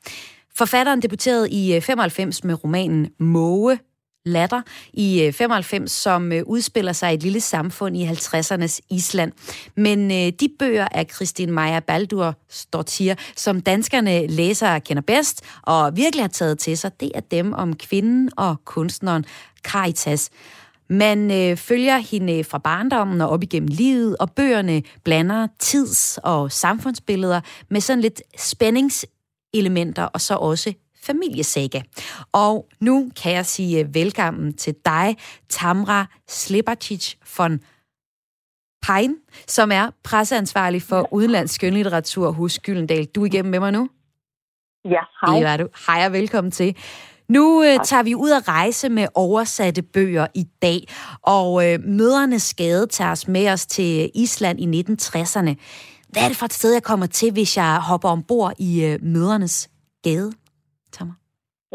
Forfatteren debuterede i øh, 95 med romanen Måge, Latter i øh, 95, som øh, udspiller sig i et lille samfund i 50'ernes Island. Men de bøger af Christine Maja Baldur Stortier, som danskerne læsere kender bedst og virkelig har taget til sig, det er dem om kvinden og kunstneren Caritas. Man øh, følger hende fra barndommen og op igennem livet, og bøgerne blander tids- og samfundsbilleder med sådan lidt spændingselementer, og så også familiesaga. Og nu kan jeg sige øh, velkommen til dig, Tamra Slibacic von Pein, som er presseansvarlig for udenlandsk skønlitteratur hos Gyldendal. Du er igennem med mig nu? Ja, hej. Det er du. Hej og velkommen til. Nu øh, tager vi ud at rejse med oversatte bøger i dag, og øh, Mødernes Skade tager os med os til Island i 1960'erne. Hvad er det for et sted, jeg kommer til, hvis jeg hopper ombord i øh, Mødernes Gade? Tammer.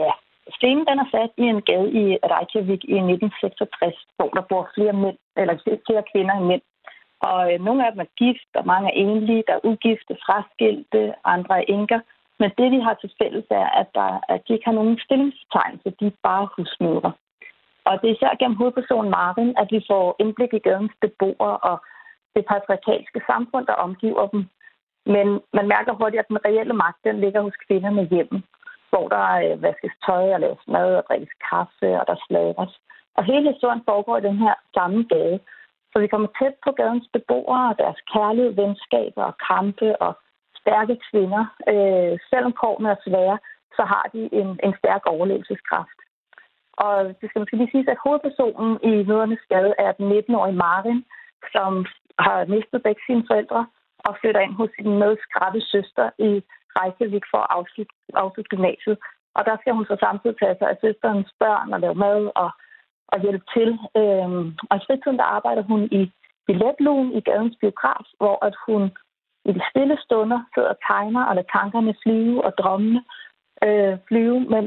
Ja, scenen den er sat i en gade i Reykjavik i 1966, hvor der bor flere mænd, eller flere kvinder end mænd. Og øh, nogle af dem er gift, og mange er enlige, der er ugifte, fraskilte, andre er enker. Men det, de har til fælles, er, at, der, at de ikke har nogen stillingstegn, så de er bare husmødre. Og det er især gennem hovedpersonen Marvin, at vi får indblik i gadens beboere og det patriarkalske samfund, der omgiver dem. Men man mærker hurtigt, at den reelle magt den ligger hos kvinderne hjemme, hvor der øh, vaskes tøj og laves mad og drikkes kaffe og der sladres. Og hele historien foregår i den her samme gade. Så vi kommer tæt på gadens beboere og deres kærlighed, venskaber og kampe og stærke kvinder. Øh, selvom kårene er svære, så har de en, en stærk overlevelseskraft. Og det skal måske lige sige, at hovedpersonen i Mødernes Skade er den 19-årige Marin, som har mistet begge sine forældre og flytter ind hos sin medskrætte søster i Reykjavik for at afslutte, afslutte gymnasiet. Og der skal hun så samtidig tage sig af søsterens børn og lave mad og, og hjælpe til. Øhm, og i fritiden der arbejder hun i billetlugen i gadens biograf, hvor at hun i de stille stunder sidder og tegner og lader tankerne flyve og drømmene øh, flyve, men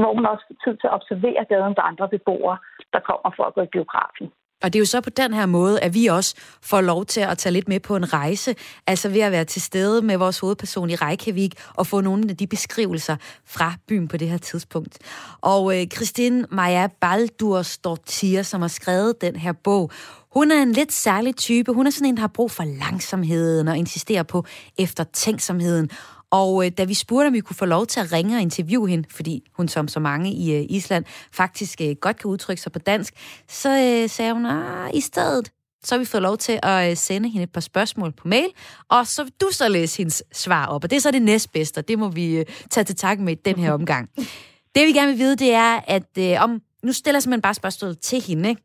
hvor man også får tid til at observere gadens andre beboere, der kommer for at gå i biografen. Og det er jo så på den her måde, at vi også får lov til at tage lidt med på en rejse, altså ved at være til stede med vores hovedperson i Reykjavik og få nogle af de beskrivelser fra byen på det her tidspunkt. Og øh, Christine Maja Baldursdottir, som har skrevet den her bog, hun er en lidt særlig type. Hun er sådan en, der har brug for langsomheden og insisterer på eftertænksomheden. Og øh, da vi spurgte, om vi kunne få lov til at ringe og interviewe hende, fordi hun som så mange i øh, Island faktisk øh, godt kan udtrykke sig på dansk, så øh, sagde hun, at i stedet så har vi fået lov til at øh, sende hende et par spørgsmål på mail, og så vil du så læse hendes svar op, og det er så det næstbedste, og det må vi øh, tage til takke med den her omgang. Det vi gerne vil vide, det er, at øh, om nu stiller jeg simpelthen bare spørgsmålet til hende. Ikke?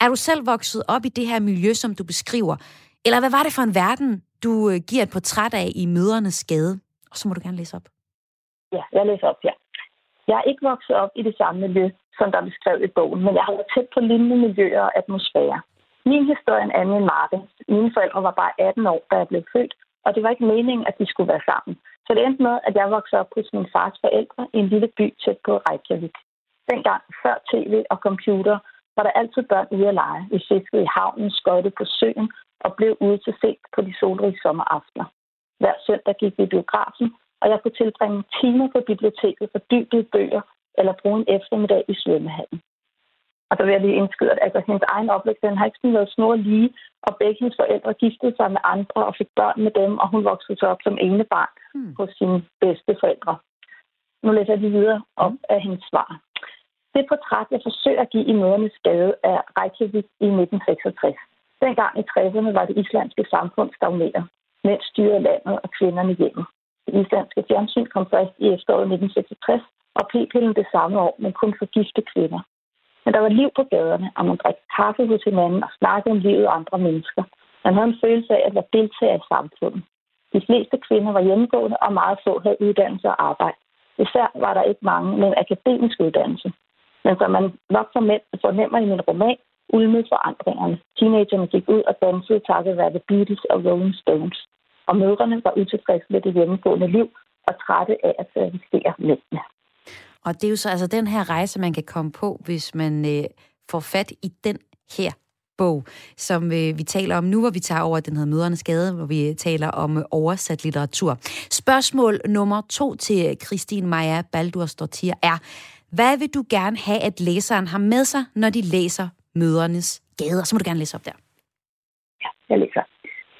Er du selv vokset op i det her miljø, som du beskriver? Eller hvad var det for en verden, du øh, giver et portræt af i mødernes skade? Og så må du gerne læse op. Ja, jeg læser op, ja. Jeg er ikke vokset op i det samme miljø, som der er beskrevet i bogen, men jeg har været tæt på lignende miljøer og atmosfære. Min historie er en anden end Martin. Mine forældre var bare 18 år, da jeg blev født, og det var ikke meningen, at de skulle være sammen. Så det endte med, at jeg voksede op hos min fars forældre i en lille by tæt på Reykjavik. Dengang, før tv og computer, var der altid børn ude at lege. Vi fiskede i havnen, skøjtede på søen og blev ude til sent på de solrige sommeraftener. Hver søndag gik vi i biografen, og jeg kunne tilbringe timer på biblioteket for dybde bøger eller bruge en eftermiddag i svømmehallen. Og der vil jeg lige indskyde, at altså, hendes egen opvækst, den har ikke sådan været snor lige, og begge hendes forældre giftede sig med andre og fik børn med dem, og hun voksede så op som ene barn mm. hos sine bedste forældre. Nu læser jeg lige videre op af hendes svar. Det portræt, jeg forsøger at give i mødernes skade, er Reykjavik i 1966. Dengang i 60'erne var det islandske samfund stagneret mænd styrede landet og kvinderne hjemme. Det islandske fjernsyn kom først i efteråret 1966, og p-pillen det samme år, men kun for gifte kvinder. Men der var liv på gaderne, og man drak kaffe hos hinanden og snakkede om livet og andre mennesker. Man havde en følelse af at være deltager i samfundet. De fleste kvinder var hjemmegående, og meget få havde uddannelse og arbejde. Især var der ikke mange med en akademisk uddannelse. Men som man nok fornemmer i min roman, ulmede forandringerne. Teenagerne gik ud og dansede takket være The Beatles og Rolling Stones og mødrene var utilfredse med det hjemmegående liv og trætte af at servicere mændene. Og det er jo så altså den her rejse, man kan komme på, hvis man øh, får fat i den her bog, som øh, vi taler om nu, hvor vi tager over den hedder Mødernes Skade, hvor vi taler om øh, oversat litteratur. Spørgsmål nummer to til Christine Maja Baldursdottir er, hvad vil du gerne have, at læseren har med sig, når de læser Mødernes Skade? Så må du gerne læse op der. Ja, jeg læser.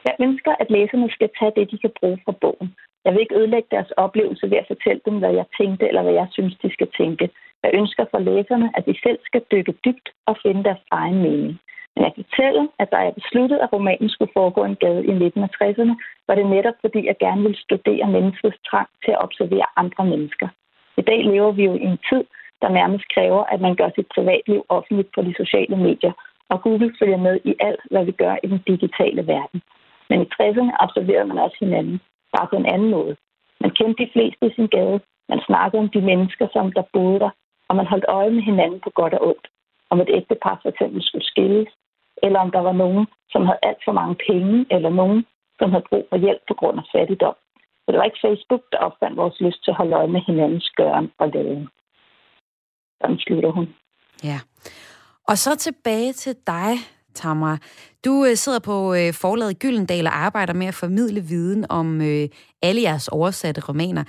Jeg ønsker, at læserne skal tage det, de kan bruge fra bogen. Jeg vil ikke ødelægge deres oplevelse ved at fortælle dem, hvad jeg tænkte, eller hvad jeg synes, de skal tænke. Jeg ønsker for læserne, at de selv skal dykke dybt og finde deres egen mening. Men jeg kan fortælle, at da jeg besluttede, at romanen skulle foregå en gade i 1960'erne, var det netop fordi, jeg gerne ville studere menneskets trang til at observere andre mennesker. I dag lever vi jo i en tid, der nærmest kræver, at man gør sit privatliv offentligt på de sociale medier, og Google følger med i alt, hvad vi gør i den digitale verden. Men i 60'erne observerede man også hinanden, bare på en anden måde. Man kendte de fleste i sin gade, man snakkede om de mennesker, som der boede der, og man holdt øje med hinanden på godt og ondt. Om et ægtepar for eksempel skulle skilles, eller om der var nogen, som havde alt for mange penge, eller nogen, som havde brug for hjælp på grund af fattigdom. Så det var ikke Facebook, der opfandt vores lyst til at holde øje med hinandens gøren og laden. Sådan slutter hun. Ja. Og så tilbage til dig, Tamra. Du øh, sidder på øh, forlaget Gyldendal og arbejder med at formidle viden om øh, alle jeres oversatte romaner.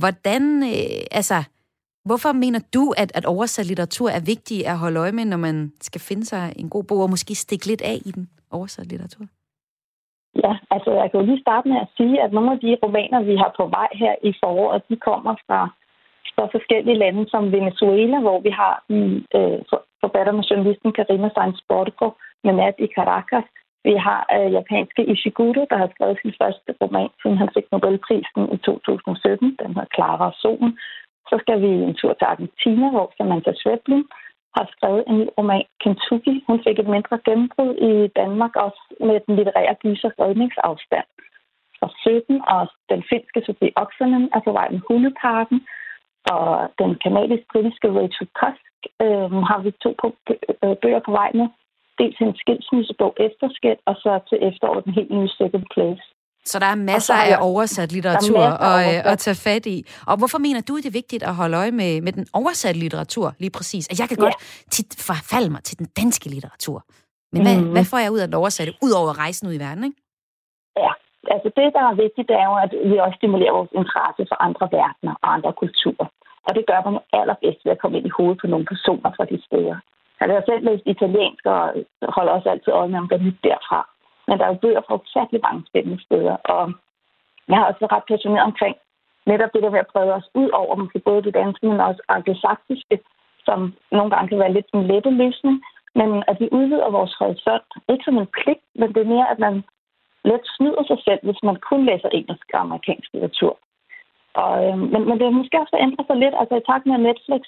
Hvordan, øh, altså, hvorfor mener du, at, at oversat litteratur er vigtig at holde øje med, når man skal finde sig en god bog, og måske stikke lidt af i den oversat litteratur? Ja, altså jeg kan jo lige starte med at sige, at nogle af de romaner, vi har på vej her i foråret, de kommer fra, fra forskellige lande som Venezuela, hvor vi har en øh, forfatter med journalisten Karina Sainz Borgo, med nat i Caracas. Vi har øh, japanske Ishiguro, der har skrevet sin første roman, siden han fik Nobelprisen i 2017. Den hedder Clara og Solen. Så skal vi en tur til Argentina, hvor Samantha Schweblin har skrevet en ny roman, Kentucky. Hun fik et mindre gennembrud i Danmark, også med den litterære gyser Redningsafstand fra 17, og den finske Sofie Oksanen er på vej med Hundeparken, og den kanadisk-britiske Rachel Kosk øh, har vi to på, øh, bøger på vej med dels en skilsmissebog efterskæld, og så til efteråret den helt nye Second Place. Så der er masser af oversat litteratur at, øh, at tage fat i. Og hvorfor mener du, det er vigtigt at holde øje med, med den oversatte litteratur lige præcis? At jeg kan ja. godt tit forfalde mig til den danske litteratur. Men hvad, mm. hvad får jeg ud af at oversætte, ud over rejsen ud i verden, ikke? Ja, altså det, der er vigtigt, det er jo, at vi også stimulerer vores interesse for andre verdener og andre kulturer. Og det gør man allerbedst ved at komme ind i hovedet på nogle personer fra de steder. Altså, har selv læst italiensk og holder også altid øje med, om der er nyt derfra. Men der er jo bøger fra ufattelig mange spændende steder. Og jeg har også været ret passioneret omkring netop det der med at prøve os ud over måske både det danske, men også anglosaksiske, som nogle gange kan være lidt en lette løsning. Men at vi udvider vores horisont, ikke som en pligt, men det er mere, at man let snyder sig selv, hvis man kun læser engelsk og amerikansk litteratur. Og, øh, men, men det er måske også ændret sig lidt. Altså i takt med Netflix,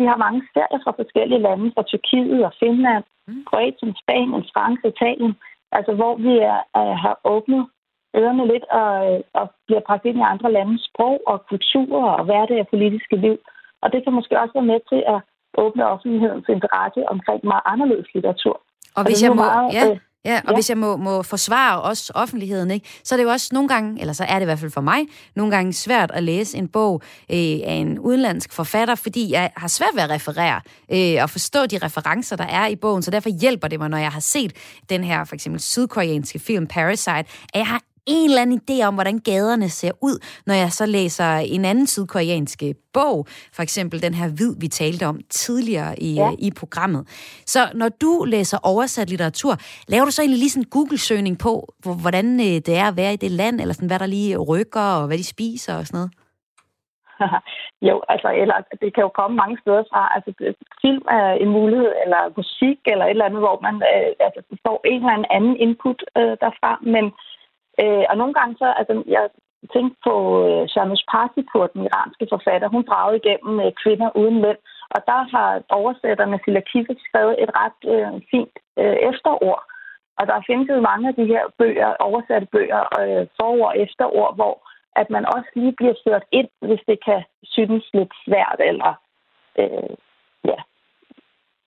vi har mange serier fra forskellige lande, fra Tyrkiet og Finland, mm. Kroatien, Spanien, Frankrig, Italien, altså hvor vi er, er, har åbnet ørerne lidt og, og bliver bragt ind i andre landes sprog og kulturer og hverdag og politiske liv. Og det kan måske også være med til at åbne offentlighedens interesse omkring meget anderledes litteratur. Og hvis jeg må, meget, ja, øh, Ja, og ja. hvis jeg må, må forsvare også offentligheden, ikke, så er det jo også nogle gange, eller så er det i hvert fald for mig, nogle gange svært at læse en bog øh, af en udenlandsk forfatter, fordi jeg har svært ved at referere øh, og forstå de referencer, der er i bogen, så derfor hjælper det mig, når jeg har set den her for eksempel sydkoreanske film Parasite, at jeg har en eller anden idé om, hvordan gaderne ser ud, når jeg så læser en anden sydkoreanske bog, for eksempel den her Hvid, vi talte om tidligere i, ja. i programmet. Så når du læser oversat litteratur, laver du så egentlig lige sådan en Google-søgning på, hvordan øh, det er at være i det land, eller sådan, hvad der lige rykker, og hvad de spiser og sådan noget? jo, altså, eller det kan jo komme mange steder fra. Altså, film er en mulighed, eller musik, eller et eller andet, hvor man øh, altså, får en eller anden input øh, derfra. Men Øh, Øh, og nogle gange så, altså jeg tænkte på øh, Shamish Party på den iranske forfatter. Hun dragede igennem øh, kvinder uden mænd. Og der har oversætterne Silla Kifik skrevet et ret øh, fint øh, efterord. Og der findes jo mange af de her bøger, oversatte bøger, øh, forord og efterord, hvor at man også lige bliver ført ind, hvis det kan synes lidt svært, eller øh, ja,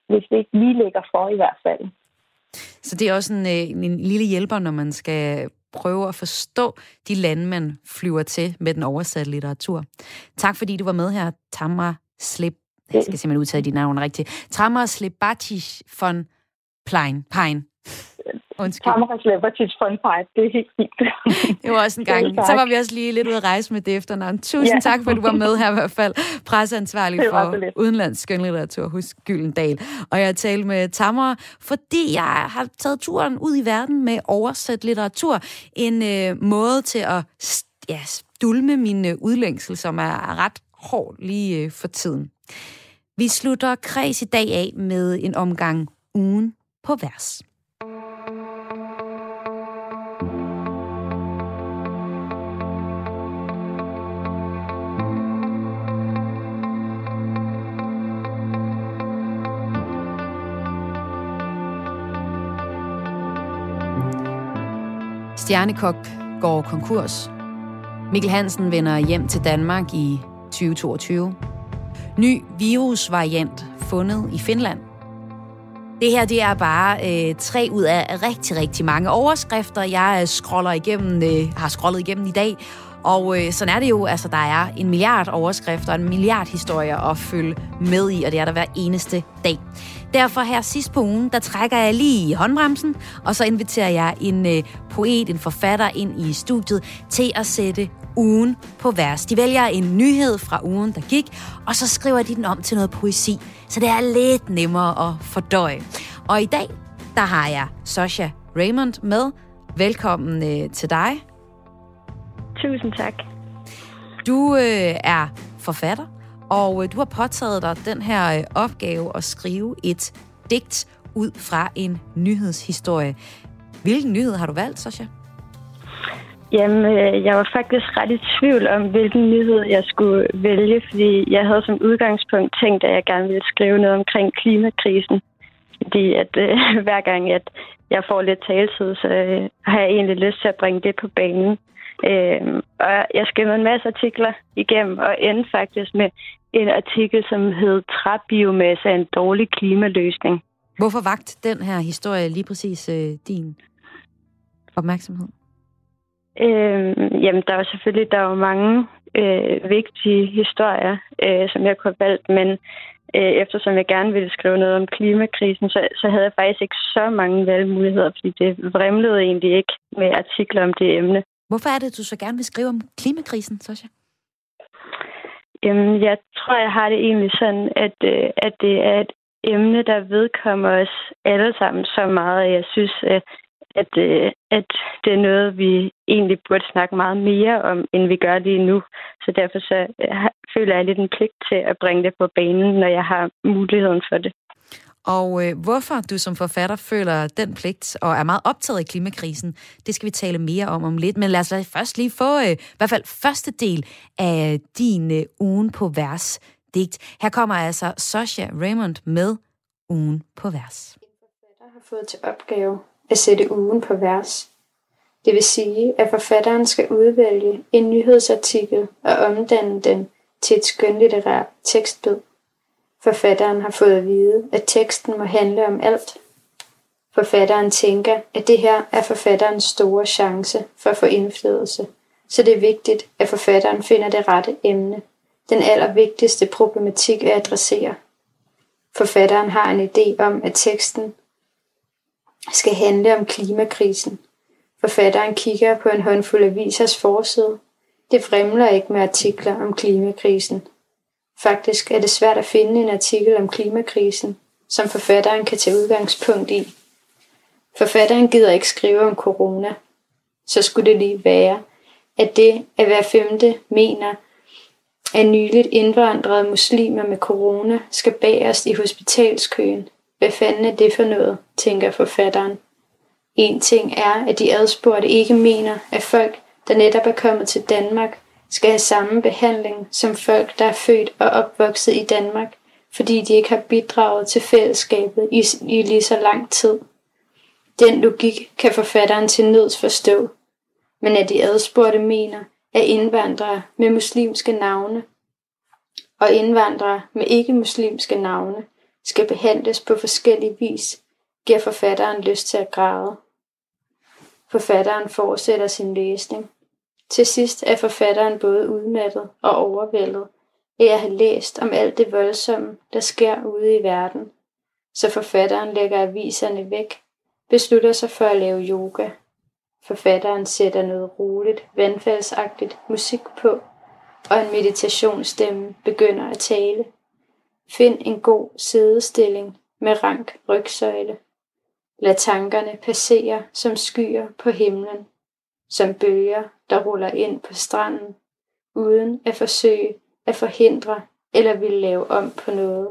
hvis det ikke lige ligger for i hvert fald. Så det er også en, øh, en lille hjælper, når man skal prøve at forstå de lande, man flyver til med den oversatte litteratur. Tak fordi du var med her, Tamra Slip. Jeg skal simpelthen udtale dit navn rigtigt. Tamra Slibatis von Plein. Pine. Undskyld. Tamara Slibatis von Plein. Det er helt fint. det var også en gang. Så var vi også lige lidt ude at rejse med det efternavn. Tusind ja. tak, for at du var med her i hvert fald. Presseansvarlig for udenlands skønlitteratur hos Gyldendal. Og jeg talte med Tamara, fordi jeg har taget turen ud i verden med oversat litteratur. En øh, måde til at ja, dulme min øh, udlængsel, som er ret hård lige øh, for tiden. Vi slutter kreds i dag af med en omgang ugen på vers. Stjernekok går konkurs. Mikkel Hansen vender hjem til Danmark i 2022. Ny virusvariant fundet i Finland. Det her det er bare øh, tre ud af rigtig, rigtig mange overskrifter, jeg øh, scroller igennem, øh, har scrollet igennem i dag. Og øh, sådan er det jo, altså der er en milliard overskrifter, og en milliard historier at følge med i, og det er der hver eneste dag. Derfor her sidst på ugen, der trækker jeg lige i håndbremsen, og så inviterer jeg en øh, poet, en forfatter ind i studiet til at sætte ugen på vers. De vælger en nyhed fra ugen, der gik, og så skriver de den om til noget poesi, så det er lidt nemmere at fordøje. Og i dag, der har jeg Sasha Raymond med. Velkommen øh, til dig. Tusind tak. Du øh, er forfatter, og øh, du har påtaget dig den her øh, opgave at skrive et digt ud fra en nyhedshistorie. Hvilken nyhed har du valgt, Sasha? Jamen, øh, jeg var faktisk ret i tvivl om, hvilken nyhed jeg skulle vælge, fordi jeg havde som udgangspunkt tænkt, at jeg gerne ville skrive noget omkring klimakrisen. Fordi at øh, hver gang, at jeg får lidt taletid, så øh, har jeg egentlig lyst til at bringe det på banen. Øh, og jeg skrev en masse artikler igennem, og endte faktisk med en artikel, som hed Træbiomasse er en dårlig klimaløsning. Hvorfor vagt den her historie lige præcis øh, din opmærksomhed? Øh, jamen, der er selvfølgelig der er mange øh, vigtige historier, øh, som jeg kunne have valgt, men øh, eftersom jeg gerne ville skrive noget om klimakrisen, så, så havde jeg faktisk ikke så mange valgmuligheder, fordi det vrimlede egentlig ikke med artikler om det emne. Hvorfor er det, du så gerne vil skrive om klimakrisen, Sasha? Jamen, jeg tror, jeg har det egentlig sådan, at, øh, at det er et emne, der vedkommer os alle sammen så meget, at jeg synes, at, at, øh, at det er noget, vi egentlig burde snakke meget mere om, end vi gør lige nu. Så derfor så øh, føler jeg lidt en pligt til at bringe det på banen, når jeg har muligheden for det. Og øh, hvorfor du som forfatter føler den pligt og er meget optaget af klimakrisen, det skal vi tale mere om om lidt. Men lad os først lige få øh, i hvert fald første del af øh, din øh, ugen på vers digt. Her kommer altså Sasha Raymond med ugen på vers. En forfatter har fået til opgave at sætte ugen på vers. Det vil sige, at forfatteren skal udvælge en nyhedsartikel og omdanne den til et skønlitterært tekstbid. Forfatteren har fået at vide, at teksten må handle om alt. Forfatteren tænker, at det her er forfatterens store chance for at få indflydelse, så det er vigtigt, at forfatteren finder det rette emne, den allervigtigste problematik at adressere. Forfatteren har en idé om, at teksten skal handle om klimakrisen. Forfatteren kigger på en håndfuld avisers forside. Det fremler ikke med artikler om klimakrisen. Faktisk er det svært at finde en artikel om klimakrisen, som forfatteren kan tage udgangspunkt i. Forfatteren gider ikke skrive om corona. Så skulle det lige være, at det, at hver femte mener, at nyligt indvandrede muslimer med corona skal bagerst i hospitalskøen. Hvad fanden er det for noget, tænker forfatteren. En ting er, at de adspurgte ikke mener, at folk, der netop er kommet til Danmark, skal have samme behandling som folk, der er født og opvokset i Danmark, fordi de ikke har bidraget til fællesskabet i, i lige så lang tid. Den logik kan forfatteren til nøds forstå, men at de adspurgte mener, at indvandrere med muslimske navne og indvandrere med ikke-muslimske navne skal behandles på forskellig vis, giver forfatteren lyst til at græde. Forfatteren fortsætter sin læsning. Til sidst er forfatteren både udmattet og overvældet af at have læst om alt det voldsomme, der sker ude i verden. Så forfatteren lægger aviserne væk, beslutter sig for at lave yoga. Forfatteren sætter noget roligt, vandfaldsagtigt musik på, og en meditationsstemme begynder at tale. Find en god sidestilling med rank rygsøjle. Lad tankerne passere som skyer på himlen, som bølger, der ruller ind på stranden, uden at forsøge at forhindre eller ville lave om på noget.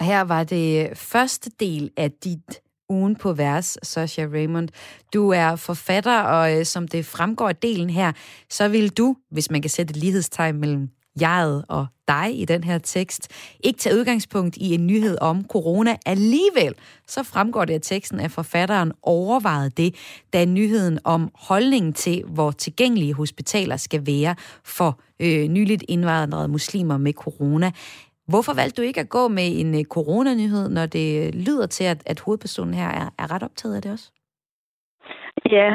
Og her var det første del af dit ugen på vers, Sasha Raymond. Du er forfatter, og øh, som det fremgår af delen her, så vil du, hvis man kan sætte et lighedstegn mellem jeget og dig i den her tekst, ikke tage udgangspunkt i en nyhed om corona. Alligevel så fremgår det af teksten, at forfatteren overvejede det, da nyheden om holdningen til, hvor tilgængelige hospitaler skal være for øh, nyligt indvandrede muslimer med corona. Hvorfor valgte du ikke at gå med en øh, coronanyhed, når det øh, lyder til, at, at hovedpersonen her er, er ret optaget af det også? Ja,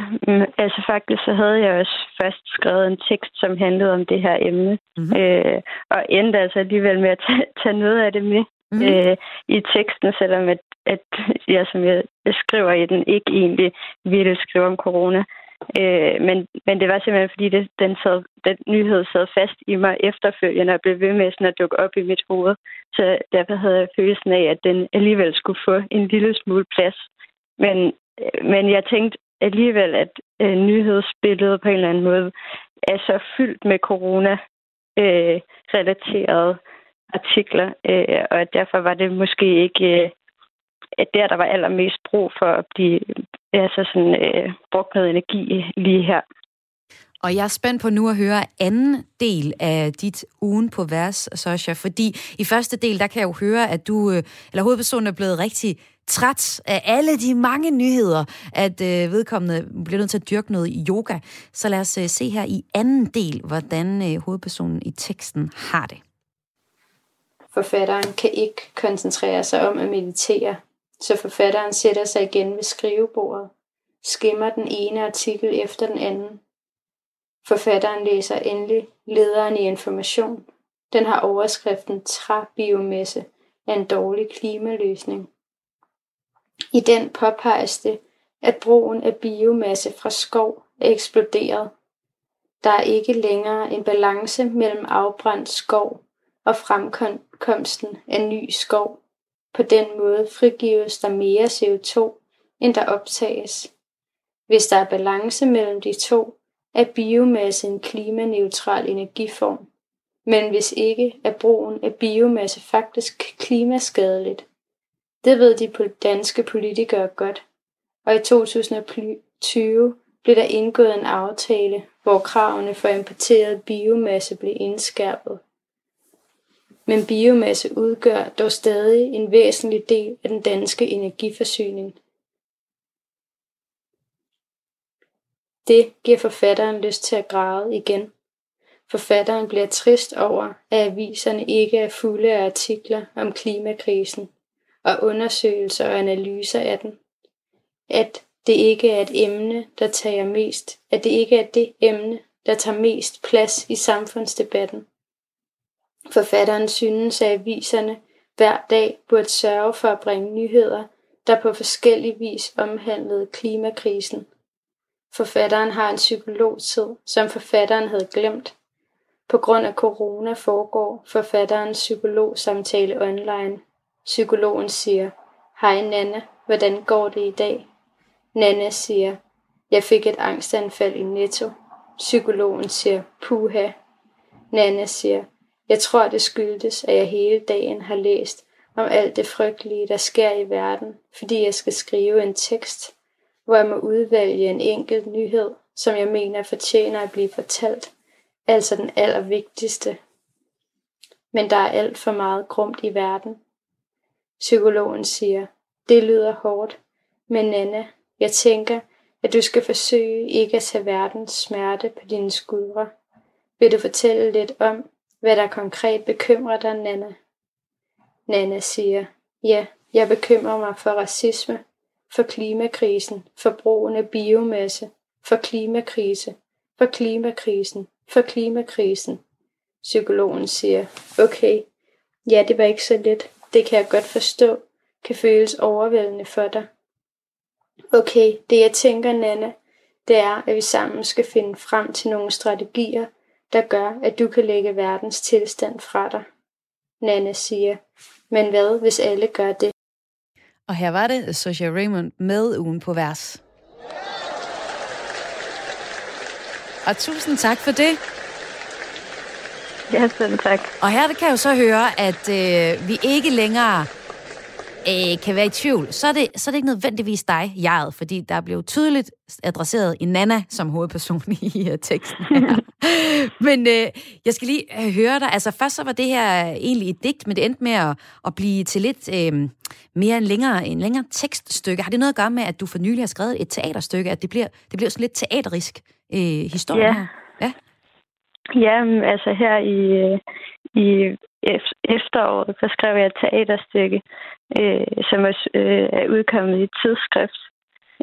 altså faktisk så havde jeg også først skrevet en tekst, som handlede om det her emne, mm-hmm. øh, og endte altså alligevel med at tage, tage noget af det med mm-hmm. øh, i teksten, selvom at, at jeg, som jeg, jeg skriver i den, ikke egentlig ville skrive om corona. Øh, men, men det var simpelthen, fordi det, den, sad, den nyhed sad fast i mig efterfølgende og blev ved med sådan at dukke op i mit hoved. Så derfor havde jeg følelsen af, at den alligevel skulle få en lille smule plads. Men, men jeg tænkte alligevel, at øh, nyhedsbilledet på en eller anden måde er så fyldt med corona-relaterede øh, artikler, øh, og derfor var det måske ikke øh, der, der var allermest brug for at blive altså sådan, øh, brugt noget energi lige her. Og jeg er spændt på nu at høre anden del af dit ugen på vers, Sasha, fordi i første del, der kan jeg jo høre, at du, øh, eller hovedpersonen er blevet rigtig træt af alle de mange nyheder, at øh, vedkommende bliver nødt til at dyrke noget yoga. Så lad os øh, se her i anden del, hvordan øh, hovedpersonen i teksten har det. Forfatteren kan ikke koncentrere sig om at meditere, så forfatteren sætter sig igen ved skrivebordet, skimmer den ene artikel efter den anden. Forfatteren læser endelig lederen i information. Den har overskriften Træbiomesse, er en dårlig klimaløsning. I den påpeges det, at brugen af biomasse fra skov er eksploderet. Der er ikke længere en balance mellem afbrændt skov og fremkomsten af ny skov. På den måde frigives der mere CO2, end der optages. Hvis der er balance mellem de to, er biomasse en klimaneutral energiform. Men hvis ikke, er brugen af biomasse faktisk klimaskadeligt. Det ved de danske politikere godt. Og i 2020 blev der indgået en aftale, hvor kravene for importeret biomasse blev indskærpet. Men biomasse udgør dog stadig en væsentlig del af den danske energiforsyning. Det giver forfatteren lyst til at græde igen. Forfatteren bliver trist over, at aviserne ikke er fulde af artikler om klimakrisen og undersøgelser og analyser af den. At det ikke er et emne, der tager mest, at det ikke er det emne, der tager mest plads i samfundsdebatten. Forfatteren synes, at aviserne hver dag burde sørge for at bringe nyheder, der på forskellig vis omhandlede klimakrisen. Forfatteren har en psykologtid, som forfatteren havde glemt. På grund af corona foregår forfatterens psykologsamtale online. Psykologen siger, Hej Nanne, hvordan går det i dag? Nanne siger, jeg fik et angstanfald i Netto. Psykologen siger, puha. Nanne siger, jeg tror det skyldes, at jeg hele dagen har læst om alt det frygtelige, der sker i verden, fordi jeg skal skrive en tekst, hvor jeg må udvælge en enkelt nyhed, som jeg mener fortjener at blive fortalt, altså den allervigtigste. Men der er alt for meget grumt i verden. Psykologen siger, det lyder hårdt, men Nana, jeg tænker, at du skal forsøge ikke at tage verdens smerte på dine skuldre. Vil du fortælle lidt om, hvad der konkret bekymrer dig, Nana? Nana siger, ja, jeg bekymrer mig for racisme, for klimakrisen, for brugen af biomasse, for klimakrise, for klimakrisen, for klimakrisen. Psykologen siger, okay, ja, det var ikke så let. Det kan jeg godt forstå. Kan føles overvældende for dig. Okay, det jeg tænker, Nana, det er, at vi sammen skal finde frem til nogle strategier, der gør, at du kan lægge verdens tilstand fra dig. Nana siger, men hvad, hvis alle gør det? Og her var det Sosha Raymond med ugen på vers. Og tusind tak for det. Ja, selv tak. Og her kan jeg jo så høre, at øh, vi ikke længere øh, kan være i tvivl, så er, det, så er det ikke nødvendigvis dig, jeget, fordi der blev tydeligt adresseret i Nana som hovedperson i uh, teksten her. Men øh, jeg skal lige øh, høre dig. Altså først så var det her egentlig et digt, men det endte med at, at blive til lidt øh, mere en længere, en længere tekststykke. Har det noget at gøre med, at du for nylig har skrevet et teaterstykke, at det bliver, det bliver sådan lidt teaterisk øh, historie ja. Ja. Ja, altså her i, øh, i efteråret, så skrev jeg et teaterstykke, øh, som er, øh, er udkommet i et tidsskrift.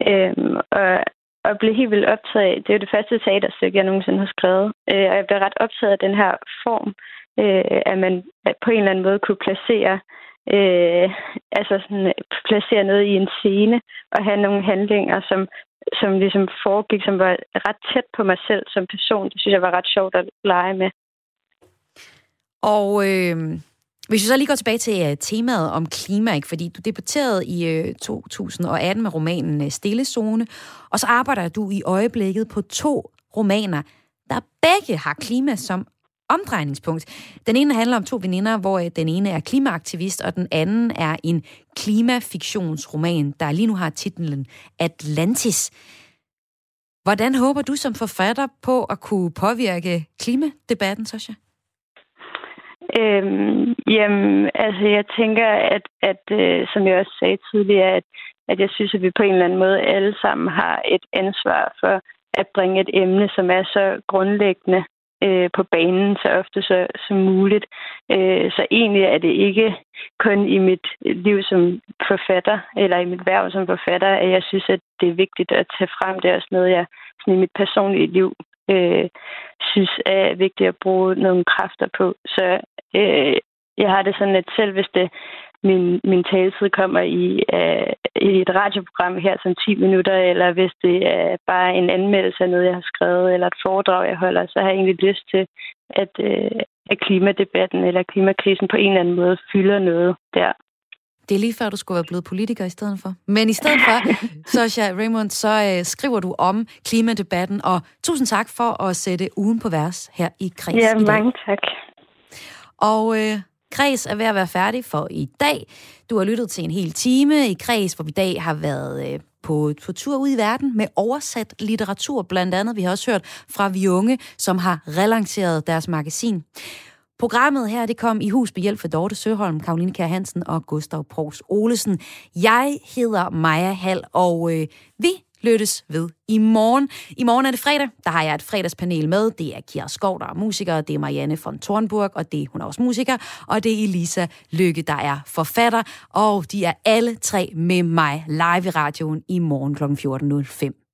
Øh, og, og blev helt vildt optaget af, det er det første teaterstykke, jeg nogensinde har skrevet. Øh, og jeg blev ret optaget af den her form, øh, at man at på en eller anden måde kunne placere øh, altså sådan, placere noget i en scene og have nogle handlinger, som, som ligesom foregik, som var ret tæt på mig selv som person. Det synes jeg var ret sjovt at lege med. Og øh, hvis vi så lige går tilbage til uh, temaet om klima, ikke? fordi du debuterede i øh, uh, 2018 med romanen øh, uh, Stillezone, og så arbejder du i øjeblikket på to romaner, der begge har klima som omdrejningspunkt. Den ene handler om to veninder, hvor den ene er klimaaktivist, og den anden er en klimafiktionsroman, der lige nu har titlen Atlantis. Hvordan håber du som forfatter på at kunne påvirke klimadebatten, Sasha? Øhm, jamen, altså jeg tænker, at, at øh, som jeg også sagde tidligere, at, at jeg synes, at vi på en eller anden måde alle sammen har et ansvar for at bringe et emne, som er så grundlæggende øh, på banen så ofte så, som muligt. Øh, så egentlig er det ikke kun i mit liv som forfatter, eller i mit værv som forfatter, at jeg synes, at det er vigtigt at tage frem. Det er også noget, jeg sådan i mit personlige liv øh, synes er vigtigt at bruge nogle kræfter på. Så øh, jeg har det sådan, at selv hvis det min, min taletid kommer i, uh, i et radioprogram her som 10 minutter, eller hvis det er bare en anmeldelse af noget, jeg har skrevet, eller et foredrag, jeg holder, så har jeg egentlig lyst til, at, uh, at klimadebatten eller klimakrisen på en eller anden måde fylder noget der. Det er lige før, du skulle være blevet politiker i stedet for. Men i stedet for, Sasha Raymond, så øh, skriver du om klimadebatten, og tusind tak for at sætte ugen på vers her i Kreds Ja, i dag. mange tak. Og øh, Kreds er ved at være færdig for i dag. Du har lyttet til en hel time i Kreds, hvor vi i dag har været øh, på, på tur ud i verden med oversat litteratur blandt andet. Vi har også hørt fra Vi Unge, som har relanceret deres magasin. Programmet her, det kom i hus med hjælp fra Dorte Søholm, Karoline Kær Hansen og Gustav Provs Olesen. Jeg hedder Maja Hall, og øh, vi lyttes ved i morgen. I morgen er det fredag. Der har jeg et fredagspanel med. Det er Kira Skov, der er musiker. Det er Marianne von Thornburg, og det, hun er også musiker. Og det er Elisa Lykke, der er forfatter. Og de er alle tre med mig live i radioen i morgen kl. 14.05.